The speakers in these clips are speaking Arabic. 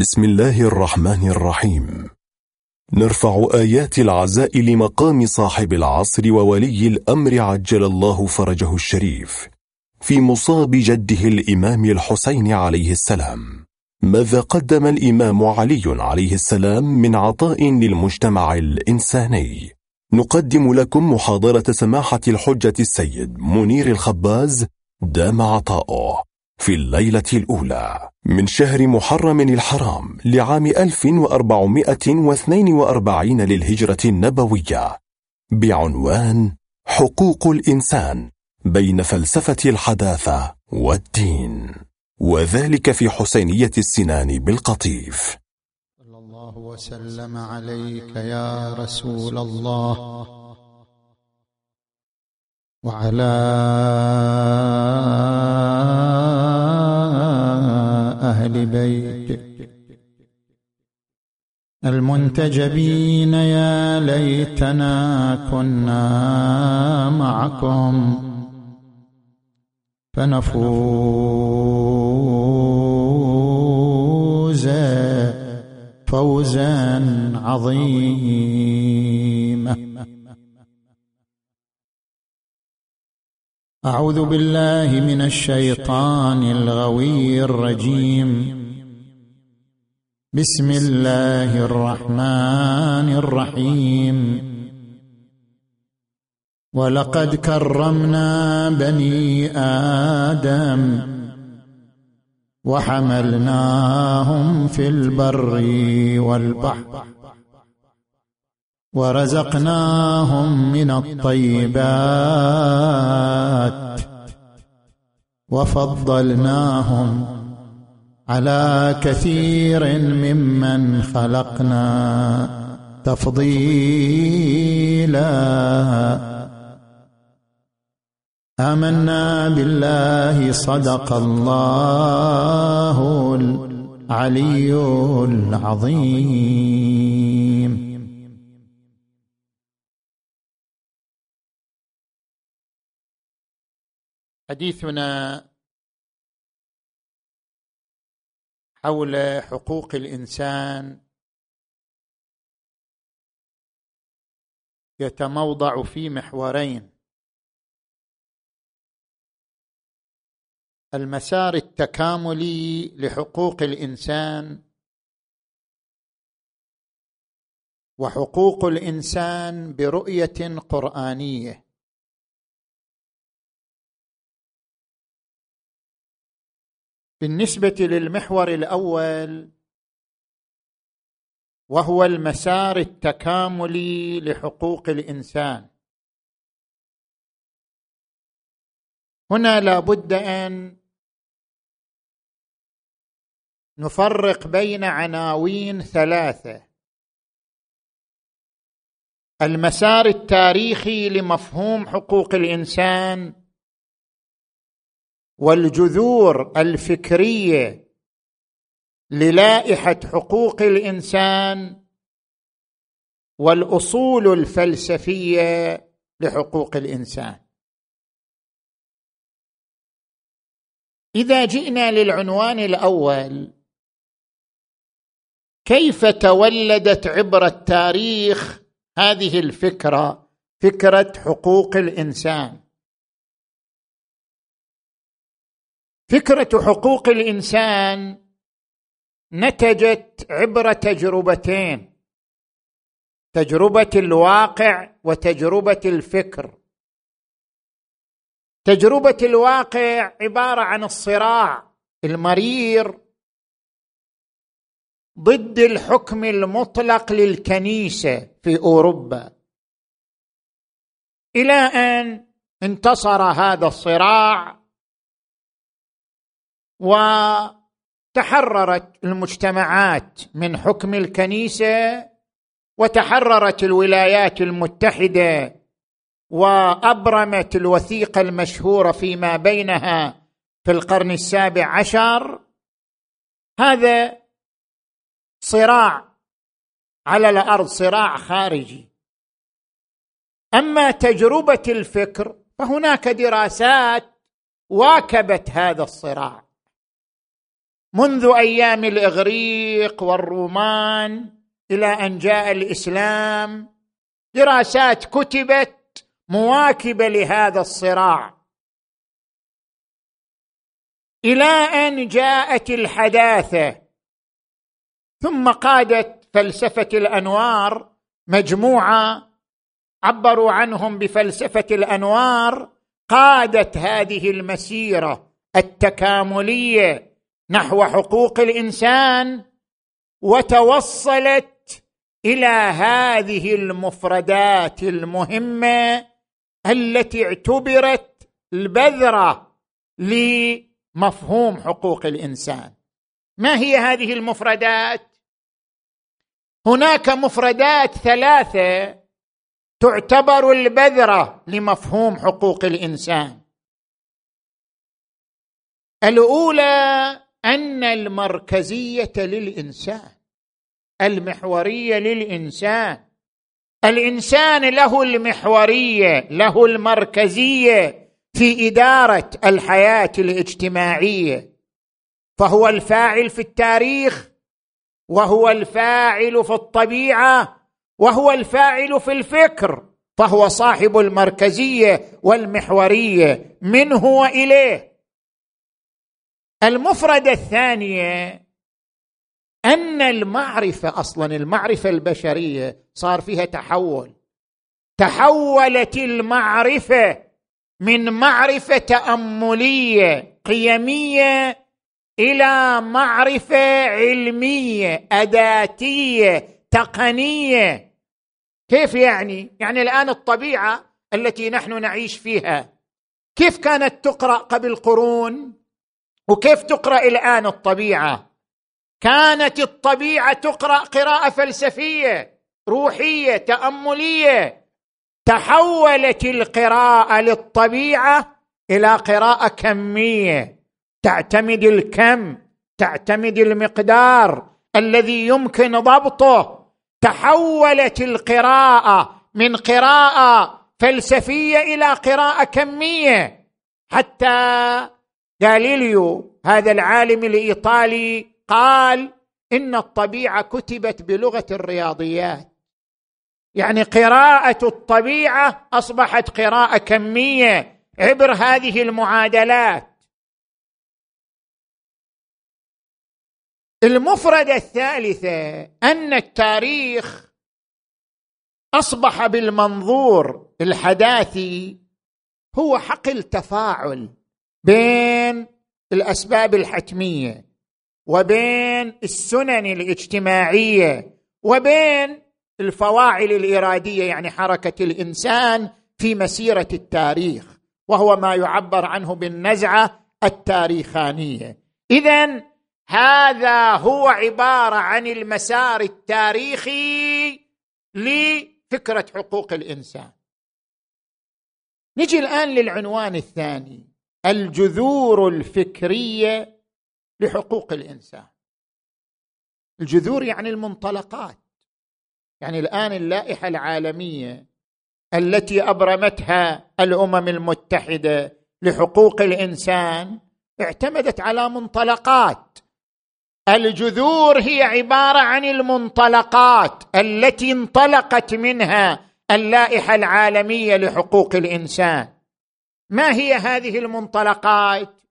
بسم الله الرحمن الرحيم. نرفع آيات العزاء لمقام صاحب العصر وولي الأمر عجل الله فرجه الشريف في مصاب جده الإمام الحسين عليه السلام. ماذا قدم الإمام علي عليه السلام من عطاء للمجتمع الإنساني؟ نقدم لكم محاضرة سماحة الحجة السيد منير الخباز دام عطاؤه. في الليلة الأولى من شهر محرم الحرام لعام 1442 للهجرة النبوية بعنوان حقوق الإنسان بين فلسفة الحداثة والدين وذلك في حسينية السنان بالقطيف. صلى الله وسلم عليك يا رسول الله وعلى أهل بيتك المنتجبين يا ليتنا كنا معكم. فنفوز فوزا عظيما. أعوذ بالله من الشيطان الغوي الرجيم. بسم الله الرحمن الرحيم. ولقد كرمنا بني آدم وحملناهم في البر والبحر. ورزقناهم من الطيبات وفضلناهم على كثير ممن خلقنا تفضيلا. آمنا بالله صدق الله العلي العظيم. حديثنا حول حقوق الإنسان يتموضع في محورين. المسار التكاملي لحقوق الإنسان وحقوق الإنسان برؤية قرآنية. بالنسبة للمحور الأول وهو المسار التكاملي لحقوق الإنسان. هنا لا بد أن نفرق بين عناوين ثلاثة. المسار التاريخي لمفهوم حقوق الإنسان والجذور الفكرية للائحة حقوق الإنسان والأصول الفلسفية لحقوق الإنسان. إذا جئنا للعنوان الأول كيف تولدت عبر التاريخ هذه الفكرة فكرة حقوق الإنسان؟ فكرة حقوق الإنسان نتجت عبر تجربتين تجربة الواقع وتجربة الفكر. تجربة الواقع عبارة عن الصراع المرير ضد الحكم المطلق للكنيسة في أوروبا. إلى أن انتصر هذا الصراع وتحررت المجتمعات من حكم الكنيسة وتحررت الولايات المتحدة وأبرمت الوثيقة المشهورة فيما بينها في القرن السابع عشر. هذا صراع على الأرض صراع خارجي. أما تجربة الفكر فهناك دراسات واكبت هذا الصراع. منذ أيام الإغريق والرومان إلى أن جاء الإسلام دراسات كتبت مواكبه لهذا الصراع. إلى أن جاءت الحداثة ثم قادت فلسفة الأنوار مجموعة عبروا عنهم بفلسفة الأنوار قادت هذه المسيرة التكاملية نحو حقوق الإنسان وتوصلت إلى هذه المفردات المهمة التي اعتبرت البذرة لمفهوم حقوق الإنسان. ما هي هذه المفردات؟ هناك مفردات ثلاثة تعتبر البذرة لمفهوم حقوق الإنسان. الأولى أن المركزية للإنسان المحورية للإنسان. الإنسان له المحورية له المركزية في إدارة الحياة الاجتماعية. فهو الفاعل في التاريخ وهو الفاعل في الطبيعة وهو الفاعل في الفكر. فهو صاحب المركزية والمحورية منه واليه المفرده الثانية أن المعرفة أصلا المعرفة البشرية صار فيها تحول. تحولت المعرفة من معرفة تأملية قيمية إلى معرفة علمية أداتية تقنية. كيف يعني؟ يعني الآن الطبيعة التي نحن نعيش فيها كيف كانت تقرأ قبل قرون؟ وكيف تقرأ الآن الطبيعة؟ كانت الطبيعة تقرأ قراءة فلسفية روحية تأملية. تحولت القراءة للطبيعة إلى قراءة كمية. تعتمد الكم تعتمد المقدار الذي يمكن ضبطه. تحولت القراءة من قراءة فلسفية إلى قراءة كمية. حتى غاليليو هذا العالم الإيطالي قال إن الطبيعة كتبت بلغة الرياضيات. يعني قراءة الطبيعة أصبحت قراءة كمية عبر هذه المعادلات. المفرده الثالثه أن التاريخ أصبح بالمنظور الحداثي هو حقل تفاعل بين الأسباب الحتمية وبين السنن الاجتماعية وبين الفواعل الإرادية يعني حركة الإنسان في مسيرة التاريخ وهو ما يعبر عنه بالنزعة التاريخانية. اذا هذا هو عبارة عن المسار التاريخي لفكرة حقوق الإنسان. نجي الآن للعنوان الثاني. الجذور الفكرية لحقوق الإنسان. الجذور يعني المنطلقات يعني الآن اللائحة العالمية التي أبرمتها الأمم المتحدة لحقوق الإنسان اعتمدت على منطلقات. الجذور هي عبارة عن المنطلقات التي انطلقت منها اللائحة العالمية لحقوق الإنسان. ما هي هذه المنطلقات؟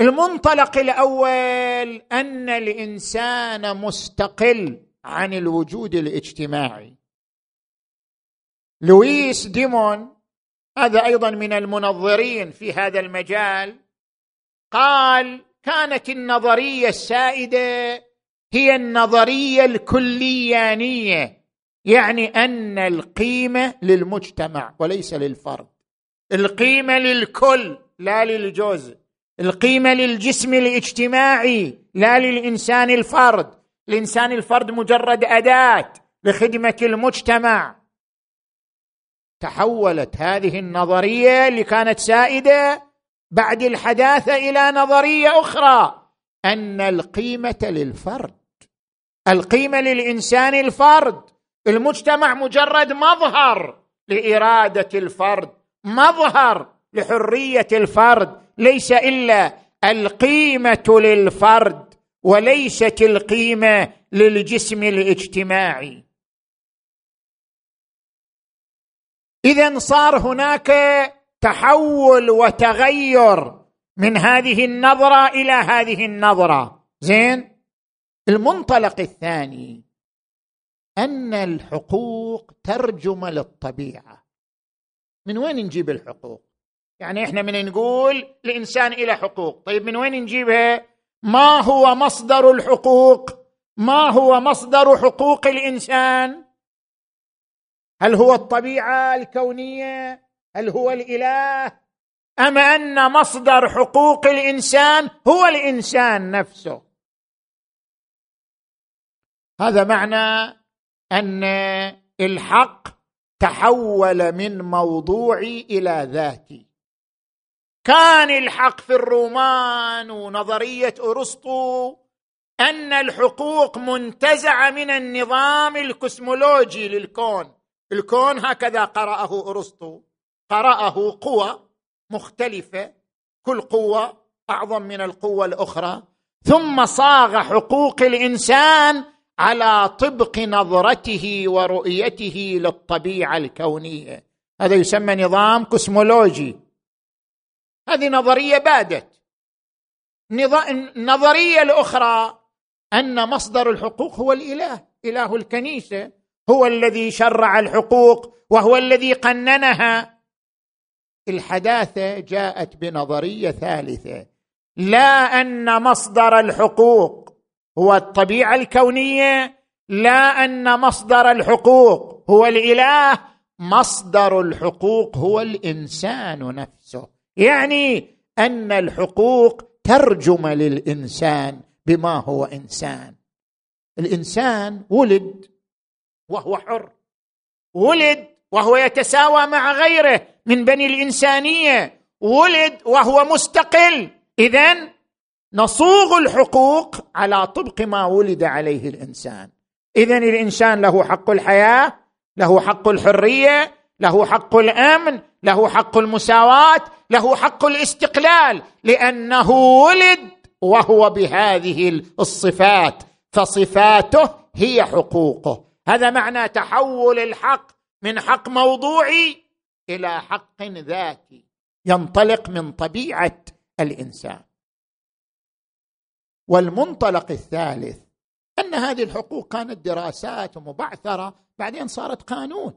المنطلق الأول أن الإنسان مستقل عن الوجود الاجتماعي. لويس ديمون هذا أيضا من المنظرين في هذا المجال قال كانت النظرية السائدة هي النظرية الكليانية يعني أن القيمة للمجتمع وليس للفرد. القيمة للكل لا للجزء القيمة للجسم الاجتماعي لا للإنسان الفرد. الإنسان الفرد مجرد أداة لخدمة المجتمع. تحولت هذه النظرية اللي كانت سائدة بعد الحداثة إلى نظرية أخرى. أن القيمة للفرد القيمة للإنسان الفرد. المجتمع مجرد مظهر لإرادة الفرد. مظهر لحرية الفرد ليس إلا القيمة للفرد وليست القيمة للجسم الاجتماعي. اذا صار هناك تحول وتغير من هذه النظرة إلى هذه النظرة. زين؟ المنطلق الثاني أن الحقوق ترجمه للطبيعة. من وين نجيب الحقوق؟ يعني إحنا من نقول الإنسان إلى حقوق. طيب من وين نجيبها؟ ما هو مصدر الحقوق؟ ما هو مصدر حقوق الإنسان؟ هل هو الطبيعة الكونية؟ هل هو الإله؟ أم أن مصدر حقوق الإنسان هو الإنسان نفسه؟ هذا معنى أن الحق تحول من موضوعي إلى ذاتي. كان الحق في الرومان ونظرية أرسطو أن الحقوق منتزعة من النظام الكسمولوجي للكون. الكون هكذا قرأه أرسطو. قرأه قوى مختلفة. كل قوة أعظم من القوة الأخرى. ثم صاغ حقوق الإنسان على طبق نظرته ورؤيته للطبيعة الكونية. هذا يسمى نظام كسمولوجي هذه نظرية بادت. النظرية الأخرى أن مصدر الحقوق هو الإله إله الكنيسة. هو الذي شرع الحقوق وهو الذي قننها. الحداثة جاءت بنظرية ثالثة. لا أن مصدر الحقوق هو الطبيعة الكونية لا أن مصدر الحقوق هو الإله مصدر الحقوق هو الإنسان نفسه. يعني أن الحقوق ترجمه للإنسان بما هو إنسان. الإنسان ولد وهو حر ولد وهو يتساوى مع غيره من بني الإنسانية ولد وهو مستقل. اذا نصوغ الحقوق على طبق ما ولد عليه الإنسان. اذا الإنسان له حق الحياة له حق الحرية له حق الأمن له حق المساواة له حق الاستقلال لأنه ولد وهو بهذه الصفات فصفاته هي حقوقه. هذا معنى تحول الحق من حق موضوعي إلى حق ذاتي ينطلق من طبيعة الإنسان. والمنطلق الثالث أن هذه الحقوق كانت دراسات ومبعثرة بعدين صارت قانون.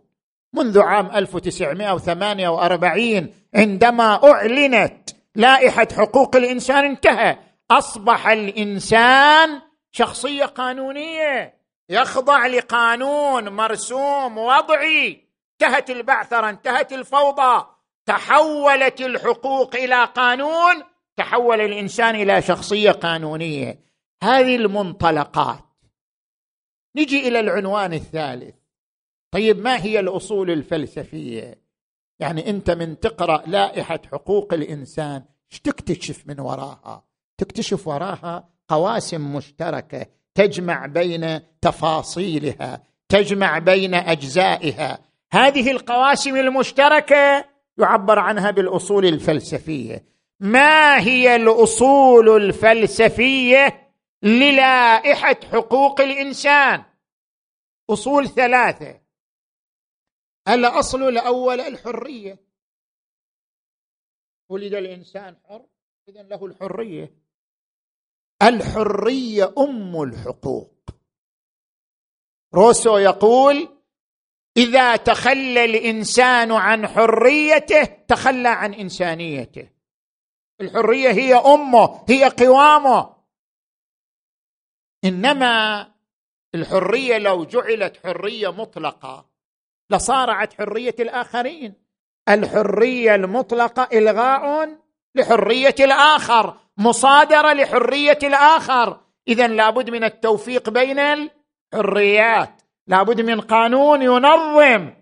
منذ عام 1948 عندما أعلنت لائحة حقوق الإنسان انتهى. أصبح الإنسان شخصية قانونية يخضع لقانون مرسوم وضعي. انتهت البعثرة انتهت الفوضى تحولت الحقوق إلى قانون. تحول الإنسان إلى شخصية قانونية. هذه المنطلقات. نجي إلى العنوان الثالث. طيب ما هي الأصول الفلسفية؟ يعني أنت من تقرأ لائحة حقوق الإنسان إيش تكتشف من وراها؟ تكتشف وراها قواسم مشتركة تجمع بين تفاصيلها تجمع بين أجزائها. هذه القواسم المشتركة يعبر عنها بالأصول الفلسفية. ما هي الأصول الفلسفية للائحة حقوق الإنسان؟ أصول ثلاثة. الأصل الأول الحرية. ولد الإنسان حر اذا له الحرية. الحرية أم الحقوق. روسو يقول إذا تخلى الإنسان عن حريته تخلى عن إنسانيته. الحرية هي أمه هي قوامه. إنما الحرية لو جعلت حرية مطلقة لصارعت حرية الآخرين. الحرية المطلقة إلغاء لحرية الآخر مصادرة لحرية الآخر. اذا لابد من التوفيق بين الحريات. لابد من قانون ينظم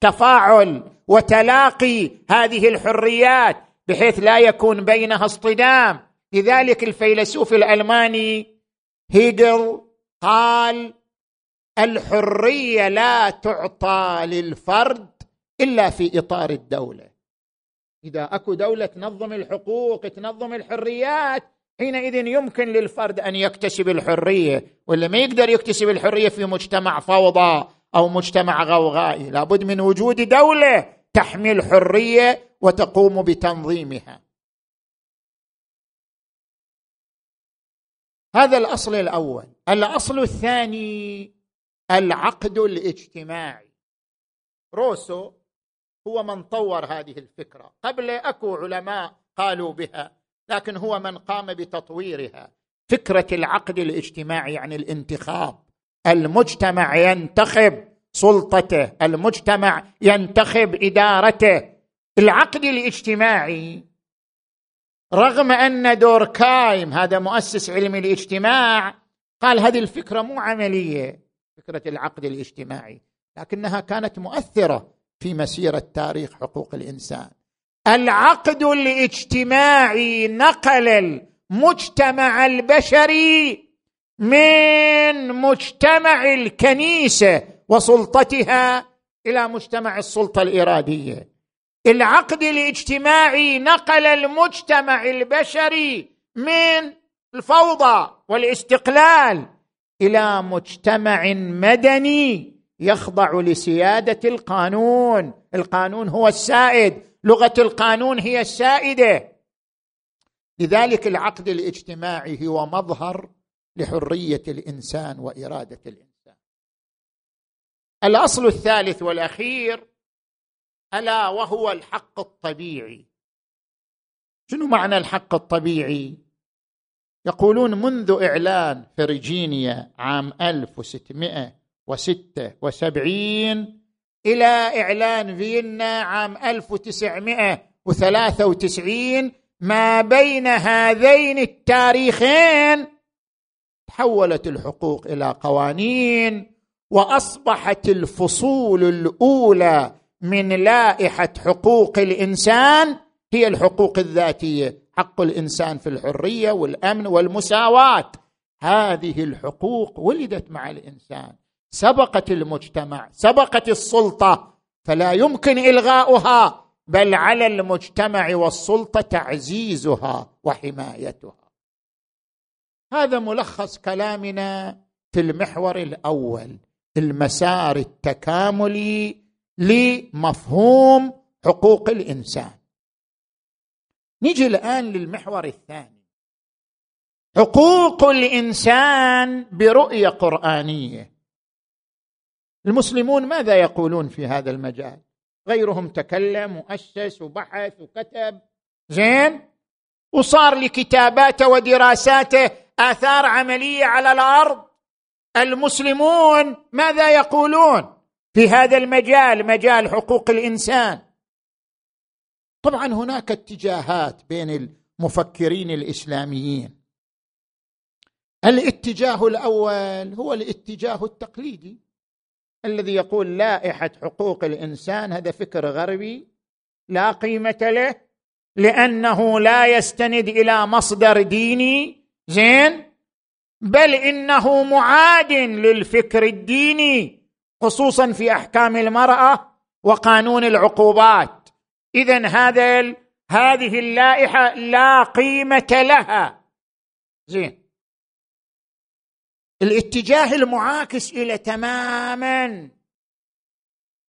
تفاعل وتلاقي هذه الحريات. بحيث لا يكون بينها اصطدام. لذلك الفيلسوف الألماني هيجل قال الحرية لا تعطى للفرد إلا في إطار الدولة. إذا أكو دولة تنظم الحقوق تنظم الحريات حينئذ يمكن للفرد أن يكتسب الحرية ولا ما يقدر يكتسب الحرية في مجتمع فوضى أو مجتمع غوغائي. لابد من وجود دولة تحمي الحريه وتقوم بتنظيمها. هذا الأصل الأول. الأصل الثاني العقد الاجتماعي. روسو هو من طور هذه الفكرة. قبل أكو علماء قالوا بها لكن هو من قام بتطويرها. فكرة العقد الاجتماعي يعني الانتخاب. المجتمع ينتخب. سلطته المجتمع ينتخب إدارته. العقد الاجتماعي رغم أن دوركايم هذا مؤسس علم الاجتماع قال هذه الفكرة مو عملية فكرة العقد الاجتماعي لكنها كانت مؤثرة في مسيرة تاريخ حقوق الإنسان. العقد الاجتماعي نقل المجتمع البشري من مجتمع الكنيسة وسلطتها إلى مجتمع السلطة الاراديه العقد الاجتماعي نقل المجتمع البشري من الفوضى والاستقلال إلى مجتمع مدني يخضع لسيادة القانون. القانون هو السائد. لغة القانون هي السائدة. لذلك العقد الاجتماعي هو مظهر لحرية الإنسان وإرادة الإنسان. الأصل الثالث والأخير ألا وهو الحق الطبيعي. شنو معنى الحق الطبيعي؟ يقولون منذ إعلان فرجينيا عام 1676 إلى إعلان فيينا عام 1993 ما بين هذين التاريخين تحولت الحقوق إلى قوانين وأصبحت الفصول الأولى من لائحة حقوق الإنسان هي الحقوق الذاتية حق الإنسان في الحرية والأمن والمساواة. هذه الحقوق ولدت مع الإنسان سبقت المجتمع سبقت السلطة فلا يمكن إلغاؤها بل على المجتمع والسلطة تعزيزها وحمايتها. هذا ملخص كلامنا في المحور الأول. المسار التكاملي لمفهوم حقوق الإنسان. نجي الآن للمحور الثاني. حقوق الإنسان برؤية قرآنية. المسلمون ماذا يقولون في هذا المجال؟ غيرهم تكلم وأسس وبحث وكتب. زين؟ وصار لكتاباته ودراساته آثار عملية على الأرض. المسلمون ماذا يقولون في هذا المجال مجال حقوق الإنسان؟ طبعا هناك اتجاهات بين المفكرين الإسلاميين. الاتجاه الأول هو الاتجاه التقليدي الذي يقول لائحة حقوق الإنسان هذا فكر غربي لا قيمة له لأنه لا يستند إلى مصدر ديني زين؟ بل إنه معاد للفكر الديني خصوصا في أحكام المرأة وقانون العقوبات. اذا هذا هذه اللائحة لا قيمة لها. زين. الاتجاه المعاكس إلى تماما.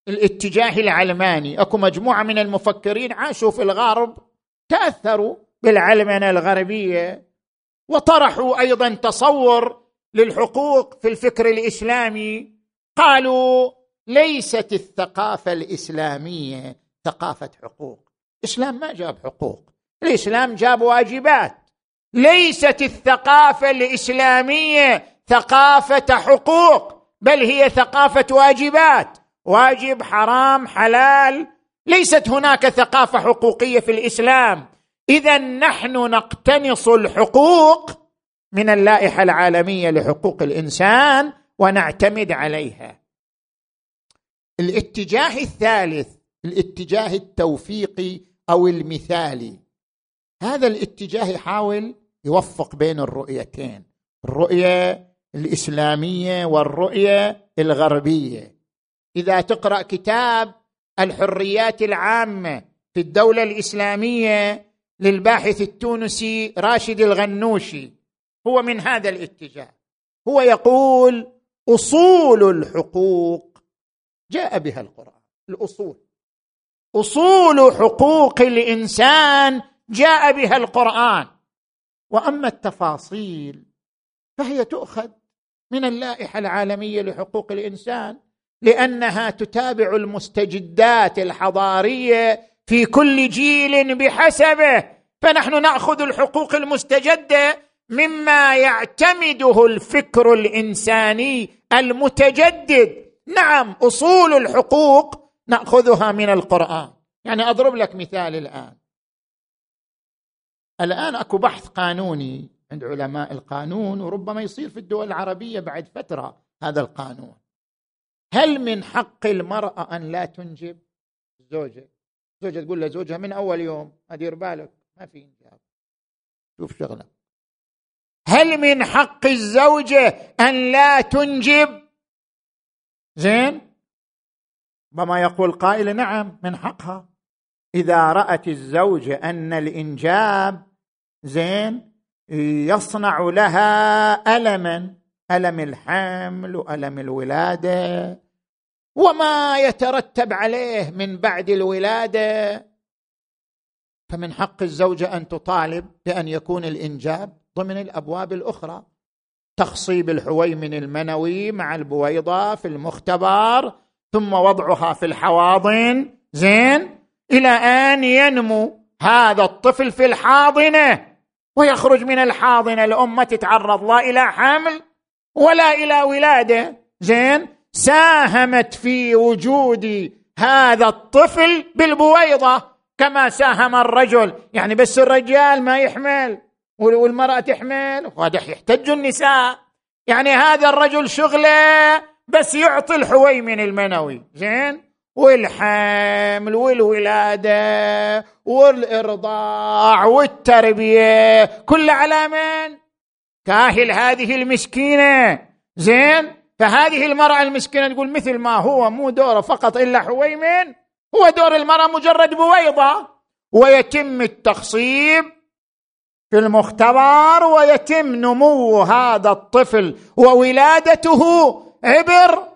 الاتجاه العلماني. أكو مجموعة من المفكرين عاشوا في الغرب تأثروا بالعلمنة الغربية. وطرحوا أيضا تصور للحقوق في الفكر الإسلامي. قالوا ليست الثقافة الإسلامية ثقافة حقوق. الإسلام ما جاب حقوق. الإسلام جاب واجبات. ليست الثقافة الإسلامية ثقافة حقوق بل هي ثقافة واجبات. واجب حرام حلال. ليست هناك ثقافة حقوقية في الإسلام. إذا نحن نقتنص الحقوق من اللائحة العالمية لحقوق الإنسان ونعتمد عليها. الاتجاه الثالث الاتجاه التوفيقي أو المثالي. هذا الاتجاه يحاول يوفق بين الرؤيتين الرؤية الإسلامية والرؤية الغربية. إذا تقرأ كتاب الحريات العامة في الدولة الإسلامية للباحث التونسي راشد الغنوشي. هو من هذا الاتجاه. هو يقول أصول الحقوق. جاء بها القرآن الأصول. أصول حقوق الإنسان جاء بها القرآن. وأما التفاصيل فهي تؤخذ من اللائحة العالمية لحقوق الإنسان لأنها تتابع المستجدات الحضارية في كل جيل بحسبه فنحن نأخذ الحقوق المستجدة مما يعتمده الفكر الإنساني المتجدد. نعم أصول الحقوق نأخذها من القرآن. يعني أضرب لك مثال الآن. الآن أكو بحث قانوني عند علماء القانون وربما يصير في الدول العربية بعد فترة هذا القانون. هل من حق المرأة أن لا تنجب الزوجه زوجة تقول لزوجها من أول يوم ادير بالك ما في إنجاب. شوف شغلك هل من حق الزوجه أن لا تنجب؟ زين؟ بما يقول قائل نعم من حقها. إذا رأت الزوجه أن الإنجاب زين يصنع لها الما ألم الحمل والم الولادة. وما يترتب عليه من بعد الولادة. فمن حق الزوجه أن تطالب بأن يكون الإنجاب ضمن الأبواب الأخرى. تخصيب الحويمن المنوي مع البويضة في المختبر ثم وضعها في الحواضن. زين؟ إلى أن ينمو هذا الطفل في الحاضنة ويخرج من الحاضنة. الام تتعرض لا إلى حمل ولا إلى ولادة. زين؟ ساهمت في وجود هذا الطفل بالبويضة كما ساهم الرجل. يعني بس الرجال ما يحمل والمرأة تحمل وهذا يحتج النساء. يعني هذا الرجل شغلة بس يعطي الحويمن المنوي. زين؟ والحمل والولادة والإرضاع والتربية كل على من؟ كاهل هذه المسكينة. زين؟ فهذه المرأة المسكينة تقول مثل ما هو مو دوره فقط إلا حويمن هو دور المرأة مجرد بويضة ويتم التخصيب في المختبر ويتم نمو هذا الطفل وولادته. عبر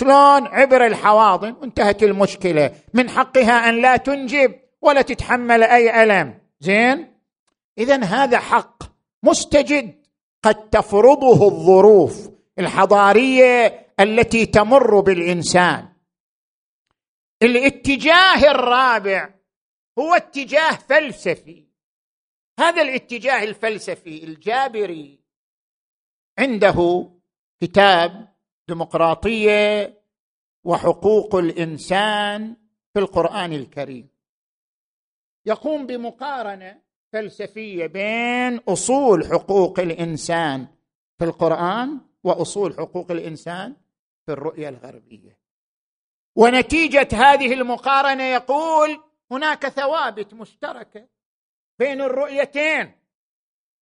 شلون؟ عبر الحواضن. وانتهت المشكلة. من حقها أن لا تنجب ولا تتحمل أي ألم. زين؟ اذا هذا حق مستجد قد تفرضه الظروف. الحضارية التي تمر بالإنسان. الاتجاه الرابع هو اتجاه فلسفي. هذا الاتجاه الفلسفي الجابري عنده كتاب ديمقراطية وحقوق الإنسان في القرآن الكريم. يقوم بمقارنة فلسفية بين أصول حقوق الإنسان في القرآن وأصول حقوق الإنسان في الرؤية الغربية. ونتيجة هذه المقارنة يقول هناك ثوابت مشتركة بين الرؤيتين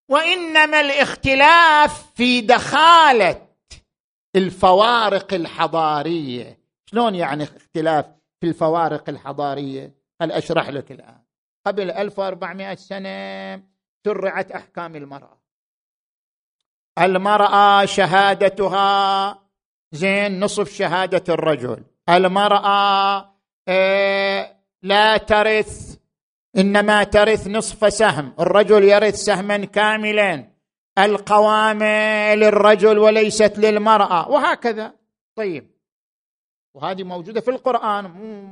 وإنما الاختلاف في دخالة الفوارق الحضارية. شلون يعني اختلاف في الفوارق الحضارية؟ هل أشرح لك الآن. قبل 1400 سنة شرعت أحكام المرأة. المرأة شهادتها زين نصف شهادة الرجل. المرأة إيه لا ترث إنما ترث نصف سهم. الرجل يرث سهما كاملا. القوامه للرجل وليست للمرأة. وهكذا. طيب. وهذه موجودة في القرآن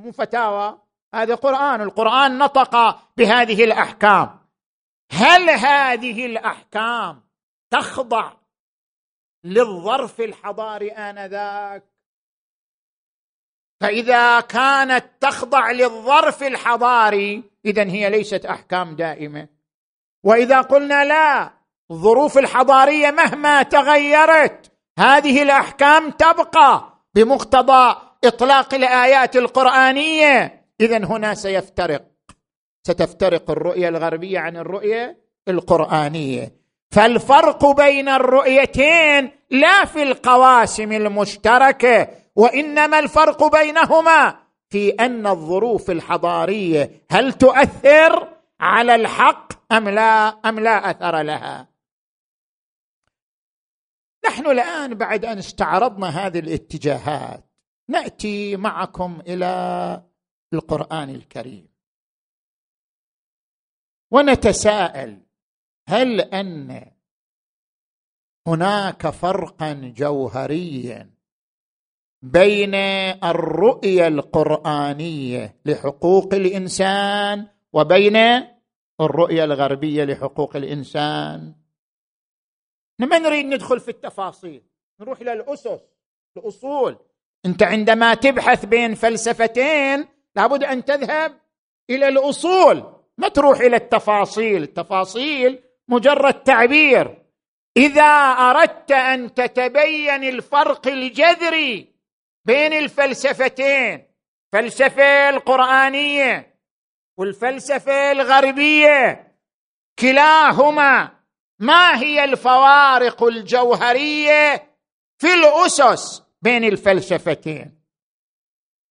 مو فتاوى. هذا قرآن. القرآن نطق بهذه الأحكام. هل هذه الأحكام تخضع للظرف الحضاري آنذاك. فإذا كانت تخضع للظرف الحضاري اذا هي ليست أحكام دائمة. وإذا قلنا لا الظروف الحضارية مهما تغيرت هذه الأحكام تبقى بمقتضى إطلاق الآيات القرآنية. اذا هنا سيفترق. ستفترق الرؤية الغربية عن الرؤية القرآنية. فالفرق بين الرؤيتين لا في القواسم المشتركة وإنما الفرق بينهما في أن الظروف الحضارية هل تؤثر على الحق أم لا أم لا أثر لها؟ نحن الآن بعد أن استعرضنا هذه الاتجاهات نأتي معكم إلى القرآن الكريم. ونتساءل هل أن هناك فرقا جوهريا بين الرؤية القرآنية لحقوق الإنسان وبين الرؤية الغربية لحقوق الإنسان؟ ما نريد ندخل في التفاصيل نروح إلى الأسس الأصول. أنت عندما تبحث بين فلسفتين لابد أن تذهب إلى الأصول ما تروح إلى التفاصيل. التفاصيل مجرد تعبير. إذا أردت أن تتبين الفرق الجذري بين الفلسفتين الفلسفه القرآنية والفلسفة الغربية كلاهما ما هي الفوارق الجوهرية في الأسس بين الفلسفتين؟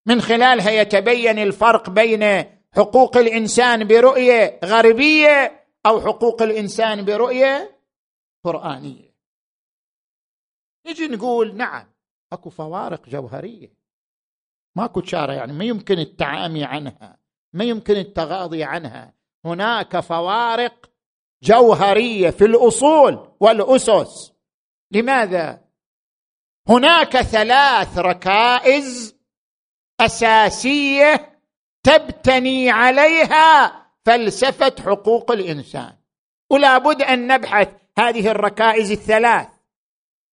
من خلالها يتبين الفرق بين حقوق الإنسان برؤية غربية أو حقوق الإنسان برؤية قرآنية. نجي نقول نعم أكو فوارق جوهرية. ماكو شاره يعني ما يمكن التعامي عنها ما يمكن التغاضي عنها. هناك فوارق جوهرية في الأصول والأسس. لماذا؟ هناك ثلاث ركائز أساسية تبتني عليها فلسفة حقوق الإنسان. ولا بد أن نبحث هذه الركائز الثلاث.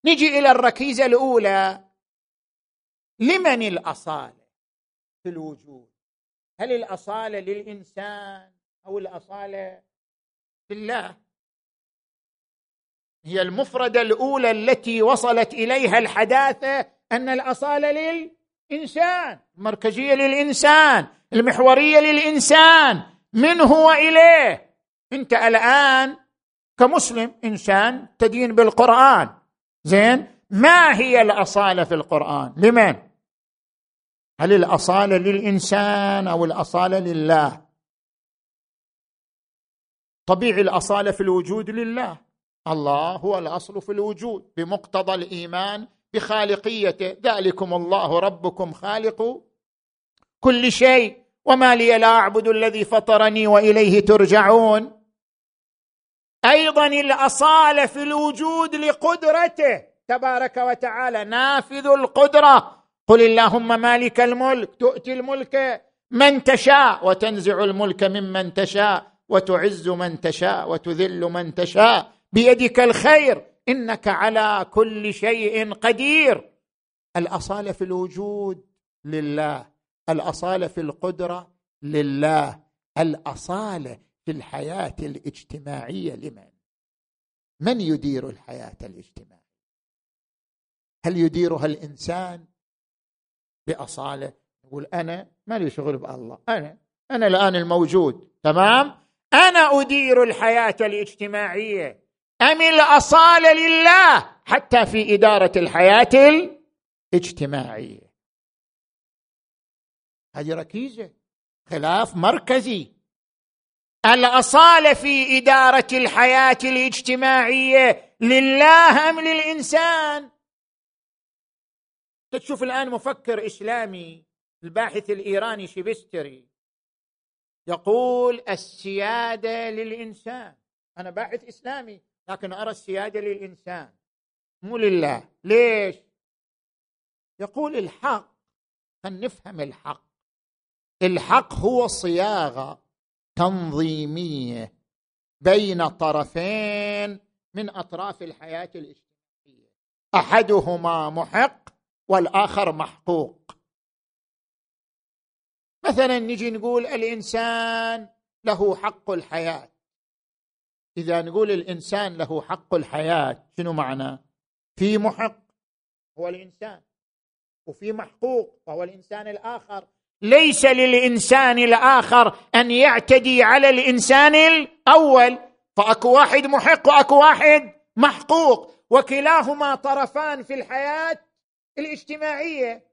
نجي إلى الركيزة الأولى. لمن الأصالة في الوجود؟ هل الأصالة للإنسان أو الأصالة لله هي المفردة الأولى التي وصلت إليها الحداثة أن الأصالة للإنسان المركزية للإنسان المحورية للإنسان. منه وإليه. أنت الآن كمسلم إنسان تدين بالقرآن. زين؟ ما هي الأصالة في القرآن؟ لمن؟ هل الأصالة للإنسان أو الأصالة لله؟ طبيعي الأصالة في الوجود لله. الله هو الأصل في الوجود بمقتضى الإيمان بخالقيته. ذلكم الله ربكم خالق كل شيء. وما لي لا أعبد الذي فطرني وإليه ترجعون. أيضا الاصاله في الوجود لقدرته. تبارك وتعالى نافذ القدرة. قل اللهم مالك الملك تؤتي الملك من تشاء وتنزع الملك ممن تشاء وتعز من تشاء وتذل من تشاء. بيدك الخير إنك على كل شيء قدير. الاصاله في الوجود لله. الأصالة في القدرة لله الأصالة في الحياة الاجتماعية لمن؟ من يدير الحياة الاجتماعية؟ هل يديرها الإنسان بأصالة؟ يقول أنا ما لي شغل بالله أنا أنا الآن الموجود تمام؟ أنا أدير الحياة الاجتماعية أم الأصالة لله؟ حتى في إدارة الحياة الاجتماعية. هذه ركيزه خلاف مركزي. الأصالة في إدارة الحياة الاجتماعية لله أم للإنسان؟ تشوف الآن مفكر إسلامي الباحث الإيراني شيبستري يقول السيادة للإنسان. أنا باحث إسلامي لكن أرى السيادة للإنسان. مو لله. ليش؟ يقول الحق خلينا نفهم الحق. الحق هو صياغة تنظيمية بين طرفين من أطراف الحياة الاجتماعية. أحدهما محق والآخر محقوق. مثلا نجي نقول الإنسان له حق الحياة. إذا نقول الإنسان له حق الحياة شنو معنى؟ في محق هو الإنسان. وفي محقوق وهو الإنسان الآخر. ليس للإنسان الآخر أن يعتدي على الإنسان الأول. فأكو واحد محق وأكو واحد محقوق. وكلاهما طرفان في الحياة الاجتماعية.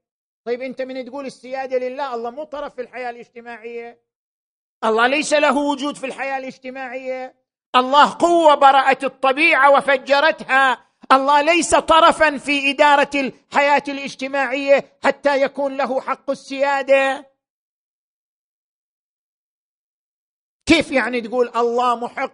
طيب أنت من تقول السيادة لله الله مو طرف في الحياة الاجتماعية. الله ليس له وجود في الحياة الاجتماعية. الله قوة برأت الطبيعة وفجرتها. الله ليس طرفا في إدارة الحياة الاجتماعية حتى يكون له حق السيادة. كيف يعني تقول الله محق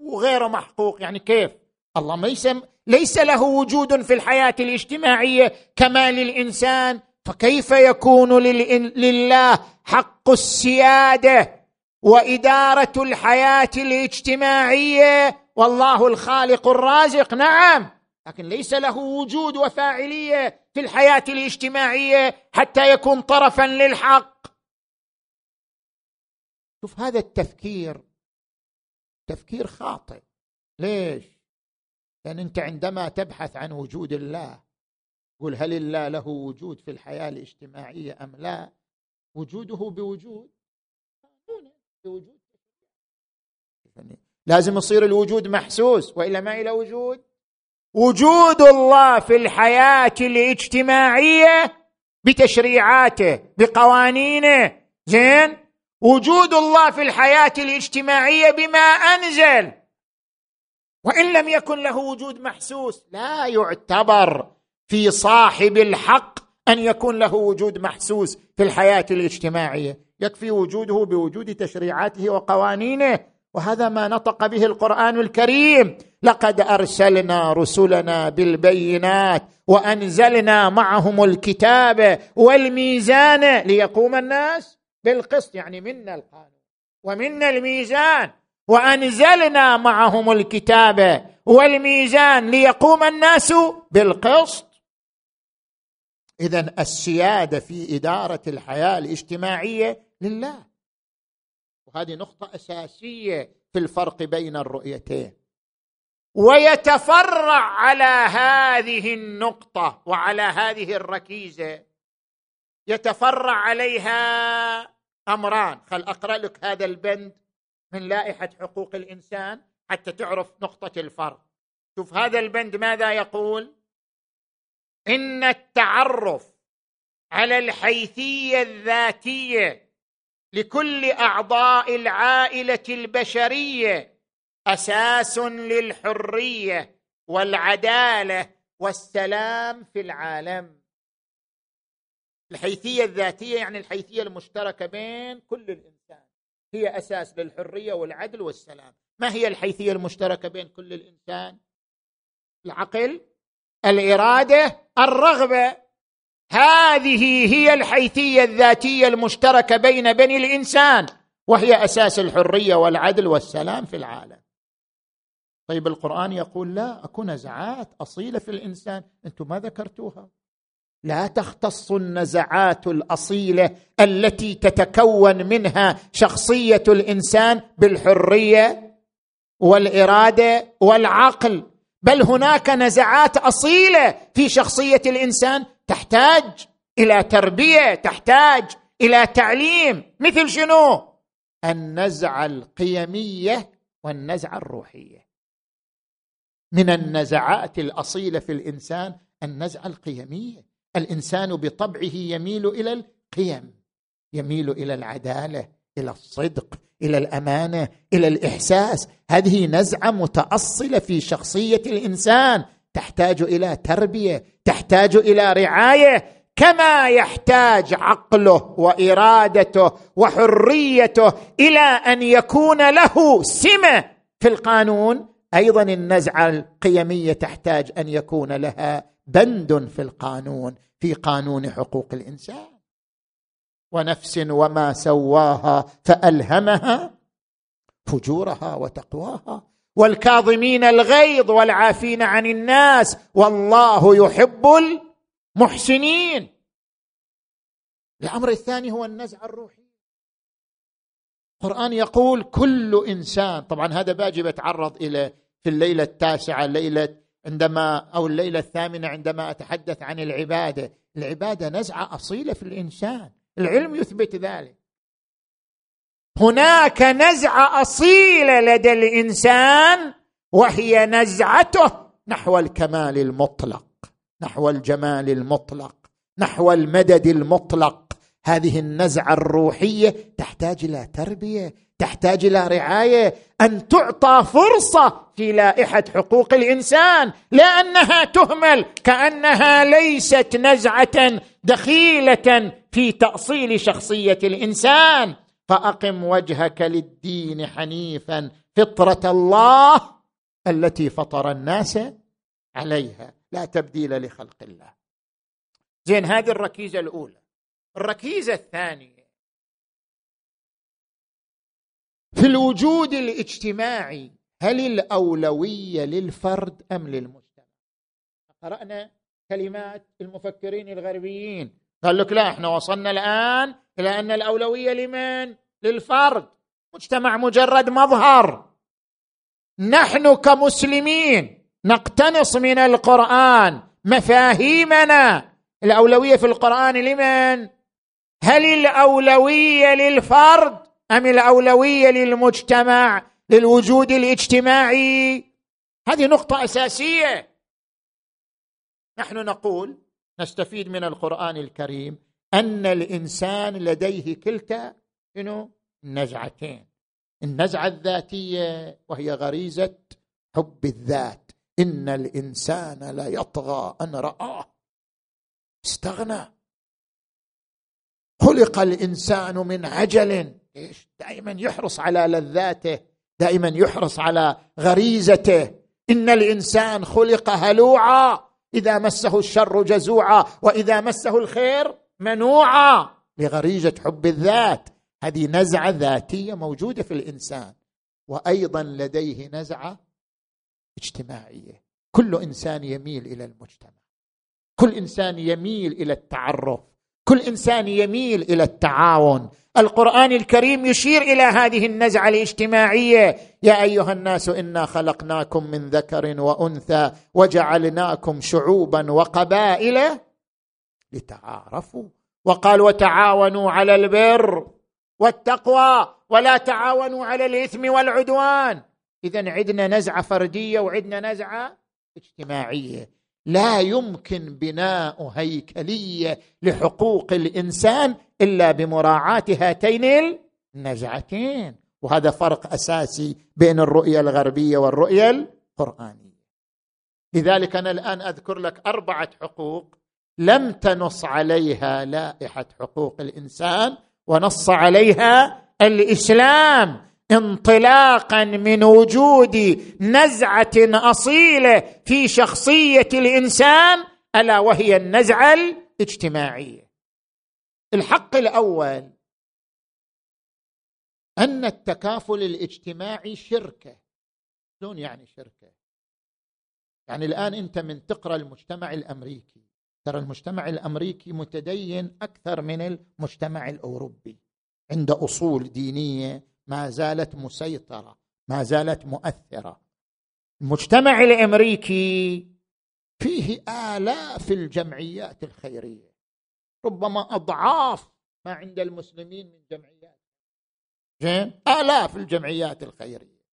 وغيره محقوق؟ يعني كيف؟ الله ليس ليس له وجود في الحياة الاجتماعية كما للإنسان. فكيف يكون لله حق السيادة وإدارة الحياة الاجتماعية؟ والله الخالق الرازق. نعم. لكن ليس له وجود وفاعلية في الحياة الاجتماعية حتى يكون طرفا للحق. شوف هذا التفكير تفكير خاطئ. ليش؟ لأن أنت عندما تبحث عن وجود الله قل هل الله له وجود في الحياة الاجتماعية أم لا؟ وجوده بوجود. بوجود يعني لازم يصير الوجود محسوس وإلا ما إلى وجود. وجود الله في الحياة الاجتماعية بتشريعاته بقوانينه. زين؟ وجود الله في الحياة الاجتماعية بما أنزل. وإن لم يكن له وجود محسوس لا يعتبر في صاحب الحق أن يكون له وجود محسوس في الحياة الاجتماعية. يكفي وجوده بوجود تشريعاته وقوانينه. وهذا ما نطق به القرآن الكريم. لقد أرسلنا رسلنا بالبينات وأنزلنا معهم الكتاب والميزان ليقوم الناس بالقسط. يعني منا القانون ومنا الميزان. وأنزلنا معهم الكتاب والميزان ليقوم الناس بالقسط. اذا السيادة في إدارة الحياة الاجتماعية لله. وهذه نقطة أساسية في الفرق بين الرؤيتين. ويتفرع على هذه النقطة وعلى هذه الركيزة. يتفرع عليها أمران. خل أقرأ لك هذا البند من لائحة حقوق الإنسان حتى تعرف نقطة الفرق. شوف هذا البند ماذا يقول؟ إن التعرف على الحيثية الذاتية لكل أعضاء العائلة البشرية أساس للحرية والعدالة والسلام في العالم. الحيثية الذاتية يعني الحيثية المشتركة بين كل الإنسان. هي أساس للحرية والعدل والسلام. ما هي الحيثية المشتركة بين كل الإنسان؟ العقل الإرادة الرغبة. هذه هي الحيثية الذاتية المشتركة بين بني الإنسان وهي أساس الحرية والعدل والسلام في العالم. طيب القرآن يقول لا أكو نزعات أصيلة في الإنسان. أنتم ما ذكرتوها. لا تختص النزعات الأصيلة التي تتكون منها شخصية الإنسان بالحرية والإرادة والعقل بل هناك نزعات أصيلة في شخصية الإنسان تحتاج إلى تربية تحتاج إلى تعليم. مثل شنو؟ النزعه القيمية والنزعه الروحية. من النزعات الأصيلة في الإنسان النزعه القيمية. الإنسان بطبعه يميل إلى القيم يميل إلى العدالة إلى الصدق إلى الأمانة إلى الإحساس. هذه نزعة متأصلة في شخصية الإنسان. تحتاج إلى تربية تحتاج إلى رعاية كما يحتاج عقله وإرادته وحريته إلى أن يكون له سمة في القانون. أيضا النزعة القيمية تحتاج أن يكون لها بند في القانون في قانون حقوق الإنسان. ونفس وما سواها فألهمها فجورها وتقواها. والكاظمين الغيظ والعافين عن الناس والله يحب المحسنين. الأمر الثاني هو النزعه الروحيه القرآن يقول كل إنسان طبعا هذا باجي بتعرض إلى في الليلة التاسعة ليله عندما أو الليلة الثامنة عندما أتحدث عن العبادة. العبادة نزعة أصيلة في الإنسان. العلم يثبت ذلك. هناك نزعة أصيلة لدى الإنسان وهي نزعته نحو الكمال المطلق نحو الجمال المطلق نحو المدد المطلق. هذه النزعة الروحية تحتاج إلى تربية تحتاج إلى رعاية أن تعطى فرصة في لائحة حقوق الإنسان لا انها تهمل كأنها ليست نزعة دخيلة في تأصيل شخصية الإنسان. فأقم وجهك للدين حنيفا. فطرة الله التي فطر الناس عليها. لا تبديل لخلق الله. زين هذه الركيزة الأولى. الركيزة الثانية. في الوجود الاجتماعي هل الأولوية للفرد أم للمجتمع؟ قرأنا كلمات المفكرين الغربيين. قال لك لا إحنا وصلنا الآن إلى أن الأولوية لمن؟ للفرد. مجتمع مجرد مظهر. نحن كمسلمين نقتنص من القرآن مفاهيمنا. الأولوية في القرآن لمن؟ هل الأولوية للفرد أم الأولوية للمجتمع للوجود الاجتماعي؟ هذه نقطة أساسية. نحن نقول نستفيد من القرآن الكريم أن الإنسان لديه كلتا شنو؟ النزعتين. النزعة الذاتية وهي غريزة حب الذات. إن الإنسان ليطغى أن رآه. استغنى. خلق الإنسان من عجل. دائما يحرص على لذاته دائما يحرص على غريزته. إن الإنسان خلق هلوعا. إذا مسه الشر جزوعا وإذا مسه الخير منوعا لغريزة حب الذات. هذه نزعة ذاتية موجودة في الإنسان وأيضا لديه نزعة اجتماعية. كل إنسان يميل إلى المجتمع كل إنسان يميل إلى التعرف. كل إنسان يميل إلى التعاون. القرآن الكريم يشير إلى هذه النزعة الاجتماعية. يا أيها الناس إنا خلقناكم من ذكر وأنثى وجعلناكم شعوبا وقبائل لتعارفوا. وقال وتعاونوا على البر والتقوى ولا تعاونوا على الإثم والعدوان. اذا عندنا نزعة فردية وعندنا نزعة اجتماعية. لا يمكن بناء هيكلية لحقوق الإنسان إلا بمراعاة هاتين النزعتين. وهذا فرق أساسي بين الرؤية الغربية والرؤية القرآنية. لذلك أنا الآن أذكر لك أربعة حقوق لم تنص عليها لائحة حقوق الإنسان ونص عليها الإسلام. انطلاقا من وجود نزعة أصيلة في شخصية الإنسان ألا وهي النزعة الاجتماعية. الحق الأول أن التكافل الاجتماعي شركة. شلون يعني شركة؟ يعني الآن أنت من تقرأ المجتمع الأمريكي. ترى المجتمع الأمريكي متدين أكثر من المجتمع الأوروبي. عنده أصول دينية ما زالت مسيطرة ما زالت مؤثرة. المجتمع الأمريكي فيه آلاف الجمعيات الخيرية ربما أضعاف ما عند المسلمين من جمعيات. زين؟ آلاف الجمعيات الخيرية.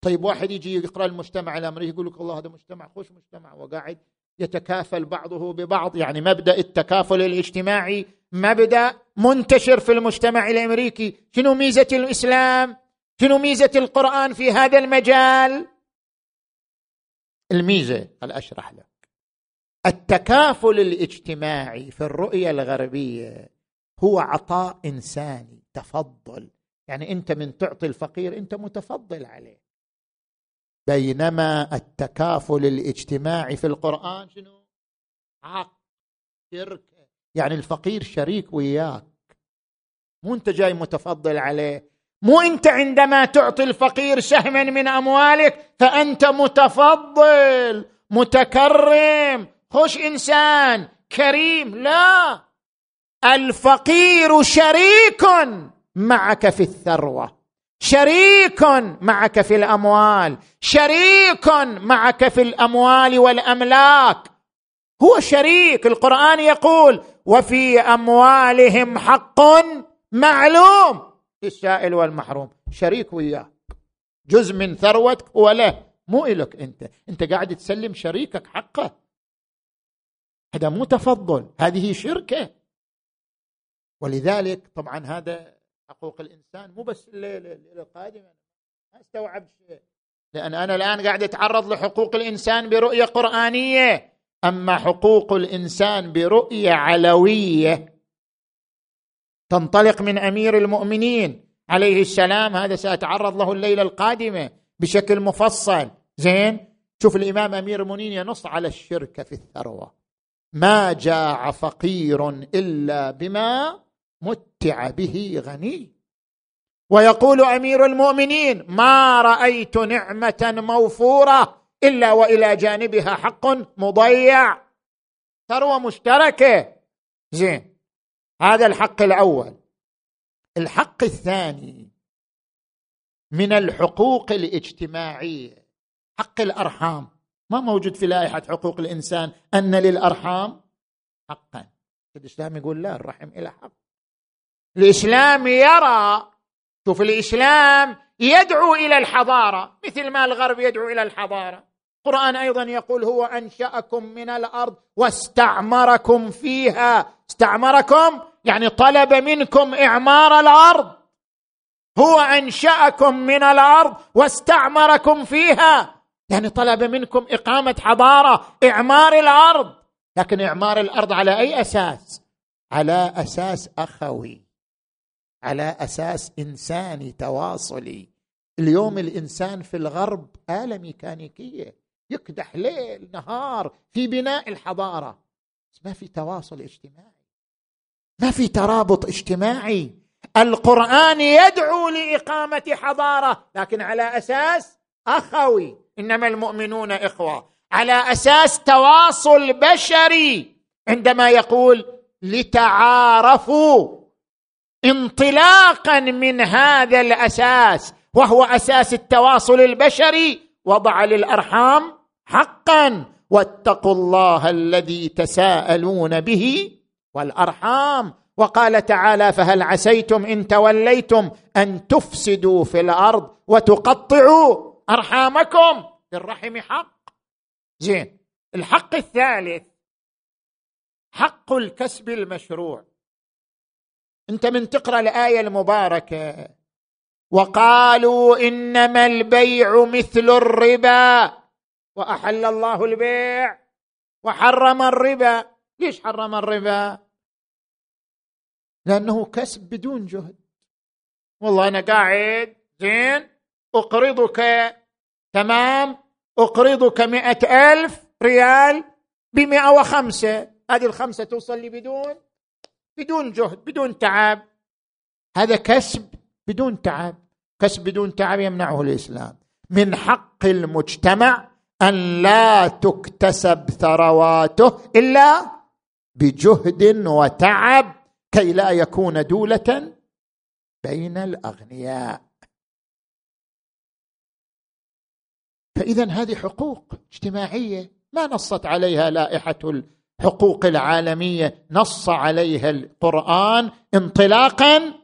طيب واحد يجي يقرأ المجتمع الأمريكي يقول لك الله هذا مجتمع خوش مجتمع وقاعد يتكافل بعضه ببعض يعني مبدأ التكافل الاجتماعي مبدأ منتشر في المجتمع الأمريكي. شنو ميزة الإسلام؟ شنو ميزة القرآن في هذا المجال؟ الميزة هل أشرح لك؟ التكافل الاجتماعي في الرؤية الغربية هو عطاء إنساني تفضل. يعني أنت من تعطي الفقير أنت متفضل عليه. بينما التكافل الاجتماعي في القرآن شنو؟ عقد شركه يعني الفقير شريك وياك. مو انت جاي متفضل عليه. مو انت عندما تعطي الفقير سهما من أموالك فأنت متفضل متكرم خوش إنسان كريم. لا. الفقير شريك معك في الثروة. شريك معك في الأموال شريك معك في الأموال والأملاك. هو شريك القرآن يقول وفي أموالهم حق معلوم. للسائل والمحروم شريك وياك جزء من ثروتك هو له مو إلك أنت. أنت قاعد تسلم شريكك حقه. هذا مو تفضل هذه شركة. ولذلك طبعا هذا حقوق الإنسان مو بس الليلة القادمه ما استوعبت شيء. لأن أنا الآن قاعد أتعرض لحقوق الإنسان برؤية قرآنية. أما حقوق الإنسان برؤية علوية تنطلق من أمير المؤمنين. عليه السلام هذا سأتعرض له الليلة القادمة بشكل مفصل. زين؟ شوف الإمام أمير المؤمنين ينص على الشرك في الثروة. ما جاع فقير إلا بما متع به غني. ويقول أمير المؤمنين ما رأيت نعمة موفورة إلا وإلى جانبها حق مضيع. ثروة مشتركة. زين هذا الحق الأول. الحق الثاني من الحقوق الاجتماعية. حق الأرحام. ما موجود في لائحة حقوق الإنسان أن للأرحام حقا. الإسلام يقول لا الرحم إلى حق. الإسلام يرى شوف الإسلام يدعو إلى الحضارة مثل ما الغرب يدعو إلى الحضارة. القرآن أيضا يقول هو أنشأكم من الأرض واستعمركم فيها. استعمركم يعني طلب منكم إعمار الأرض. هو أنشأكم من الأرض واستعمركم فيها. يعني طلب منكم إقامة حضارة إعمار الأرض. لكن إعمار الأرض على أي أساس؟ على أساس أخوي. على أساس انساني تواصلي. اليوم الإنسان في الغرب آلة ميكانيكية. يكدح ليل نهار في بناء الحضارة. بس ما في تواصل اجتماعي. ما في ترابط اجتماعي. القرآن يدعو لإقامة حضارة. لكن على أساس أخوي إنما المؤمنون إخوة على أساس تواصل بشري عندما يقول لتعارفوا. انطلاقا من هذا الأساس وهو أساس التواصل البشري. وضع للأرحام حقا. واتقوا الله الذي تساءلون به والأرحام. وقال تعالى فهل عسيتم إن توليتم أن تفسدوا في الأرض وتقطعوا أرحامكم؟ للرحم حق. زين الحق الثالث حق الكسب المشروع. انت من تقرأ الآية المباركة. وقالوا إنما البيع مثل الربا. وأحل الله البيع وحرم الربا. ليش حرم الربا؟ لأنه كسب بدون جهد. والله أنا قاعد زين أقرضك تمام أقرضك مئة ألف ريال بمئة وخمسة. هذه الخمسة توصل لي بدون؟ بدون جهد بدون تعب. هذا كسب بدون تعب. كسب بدون تعب يمنعه الإسلام. من حق المجتمع أن لا تكتسب ثرواته إلا بجهد وتعب كي لا يكون دولة بين الأغنياء. فإذا هذه حقوق اجتماعية ما نصت عليها لائحة الحقوق العالمية نص عليها القرآن انطلاقا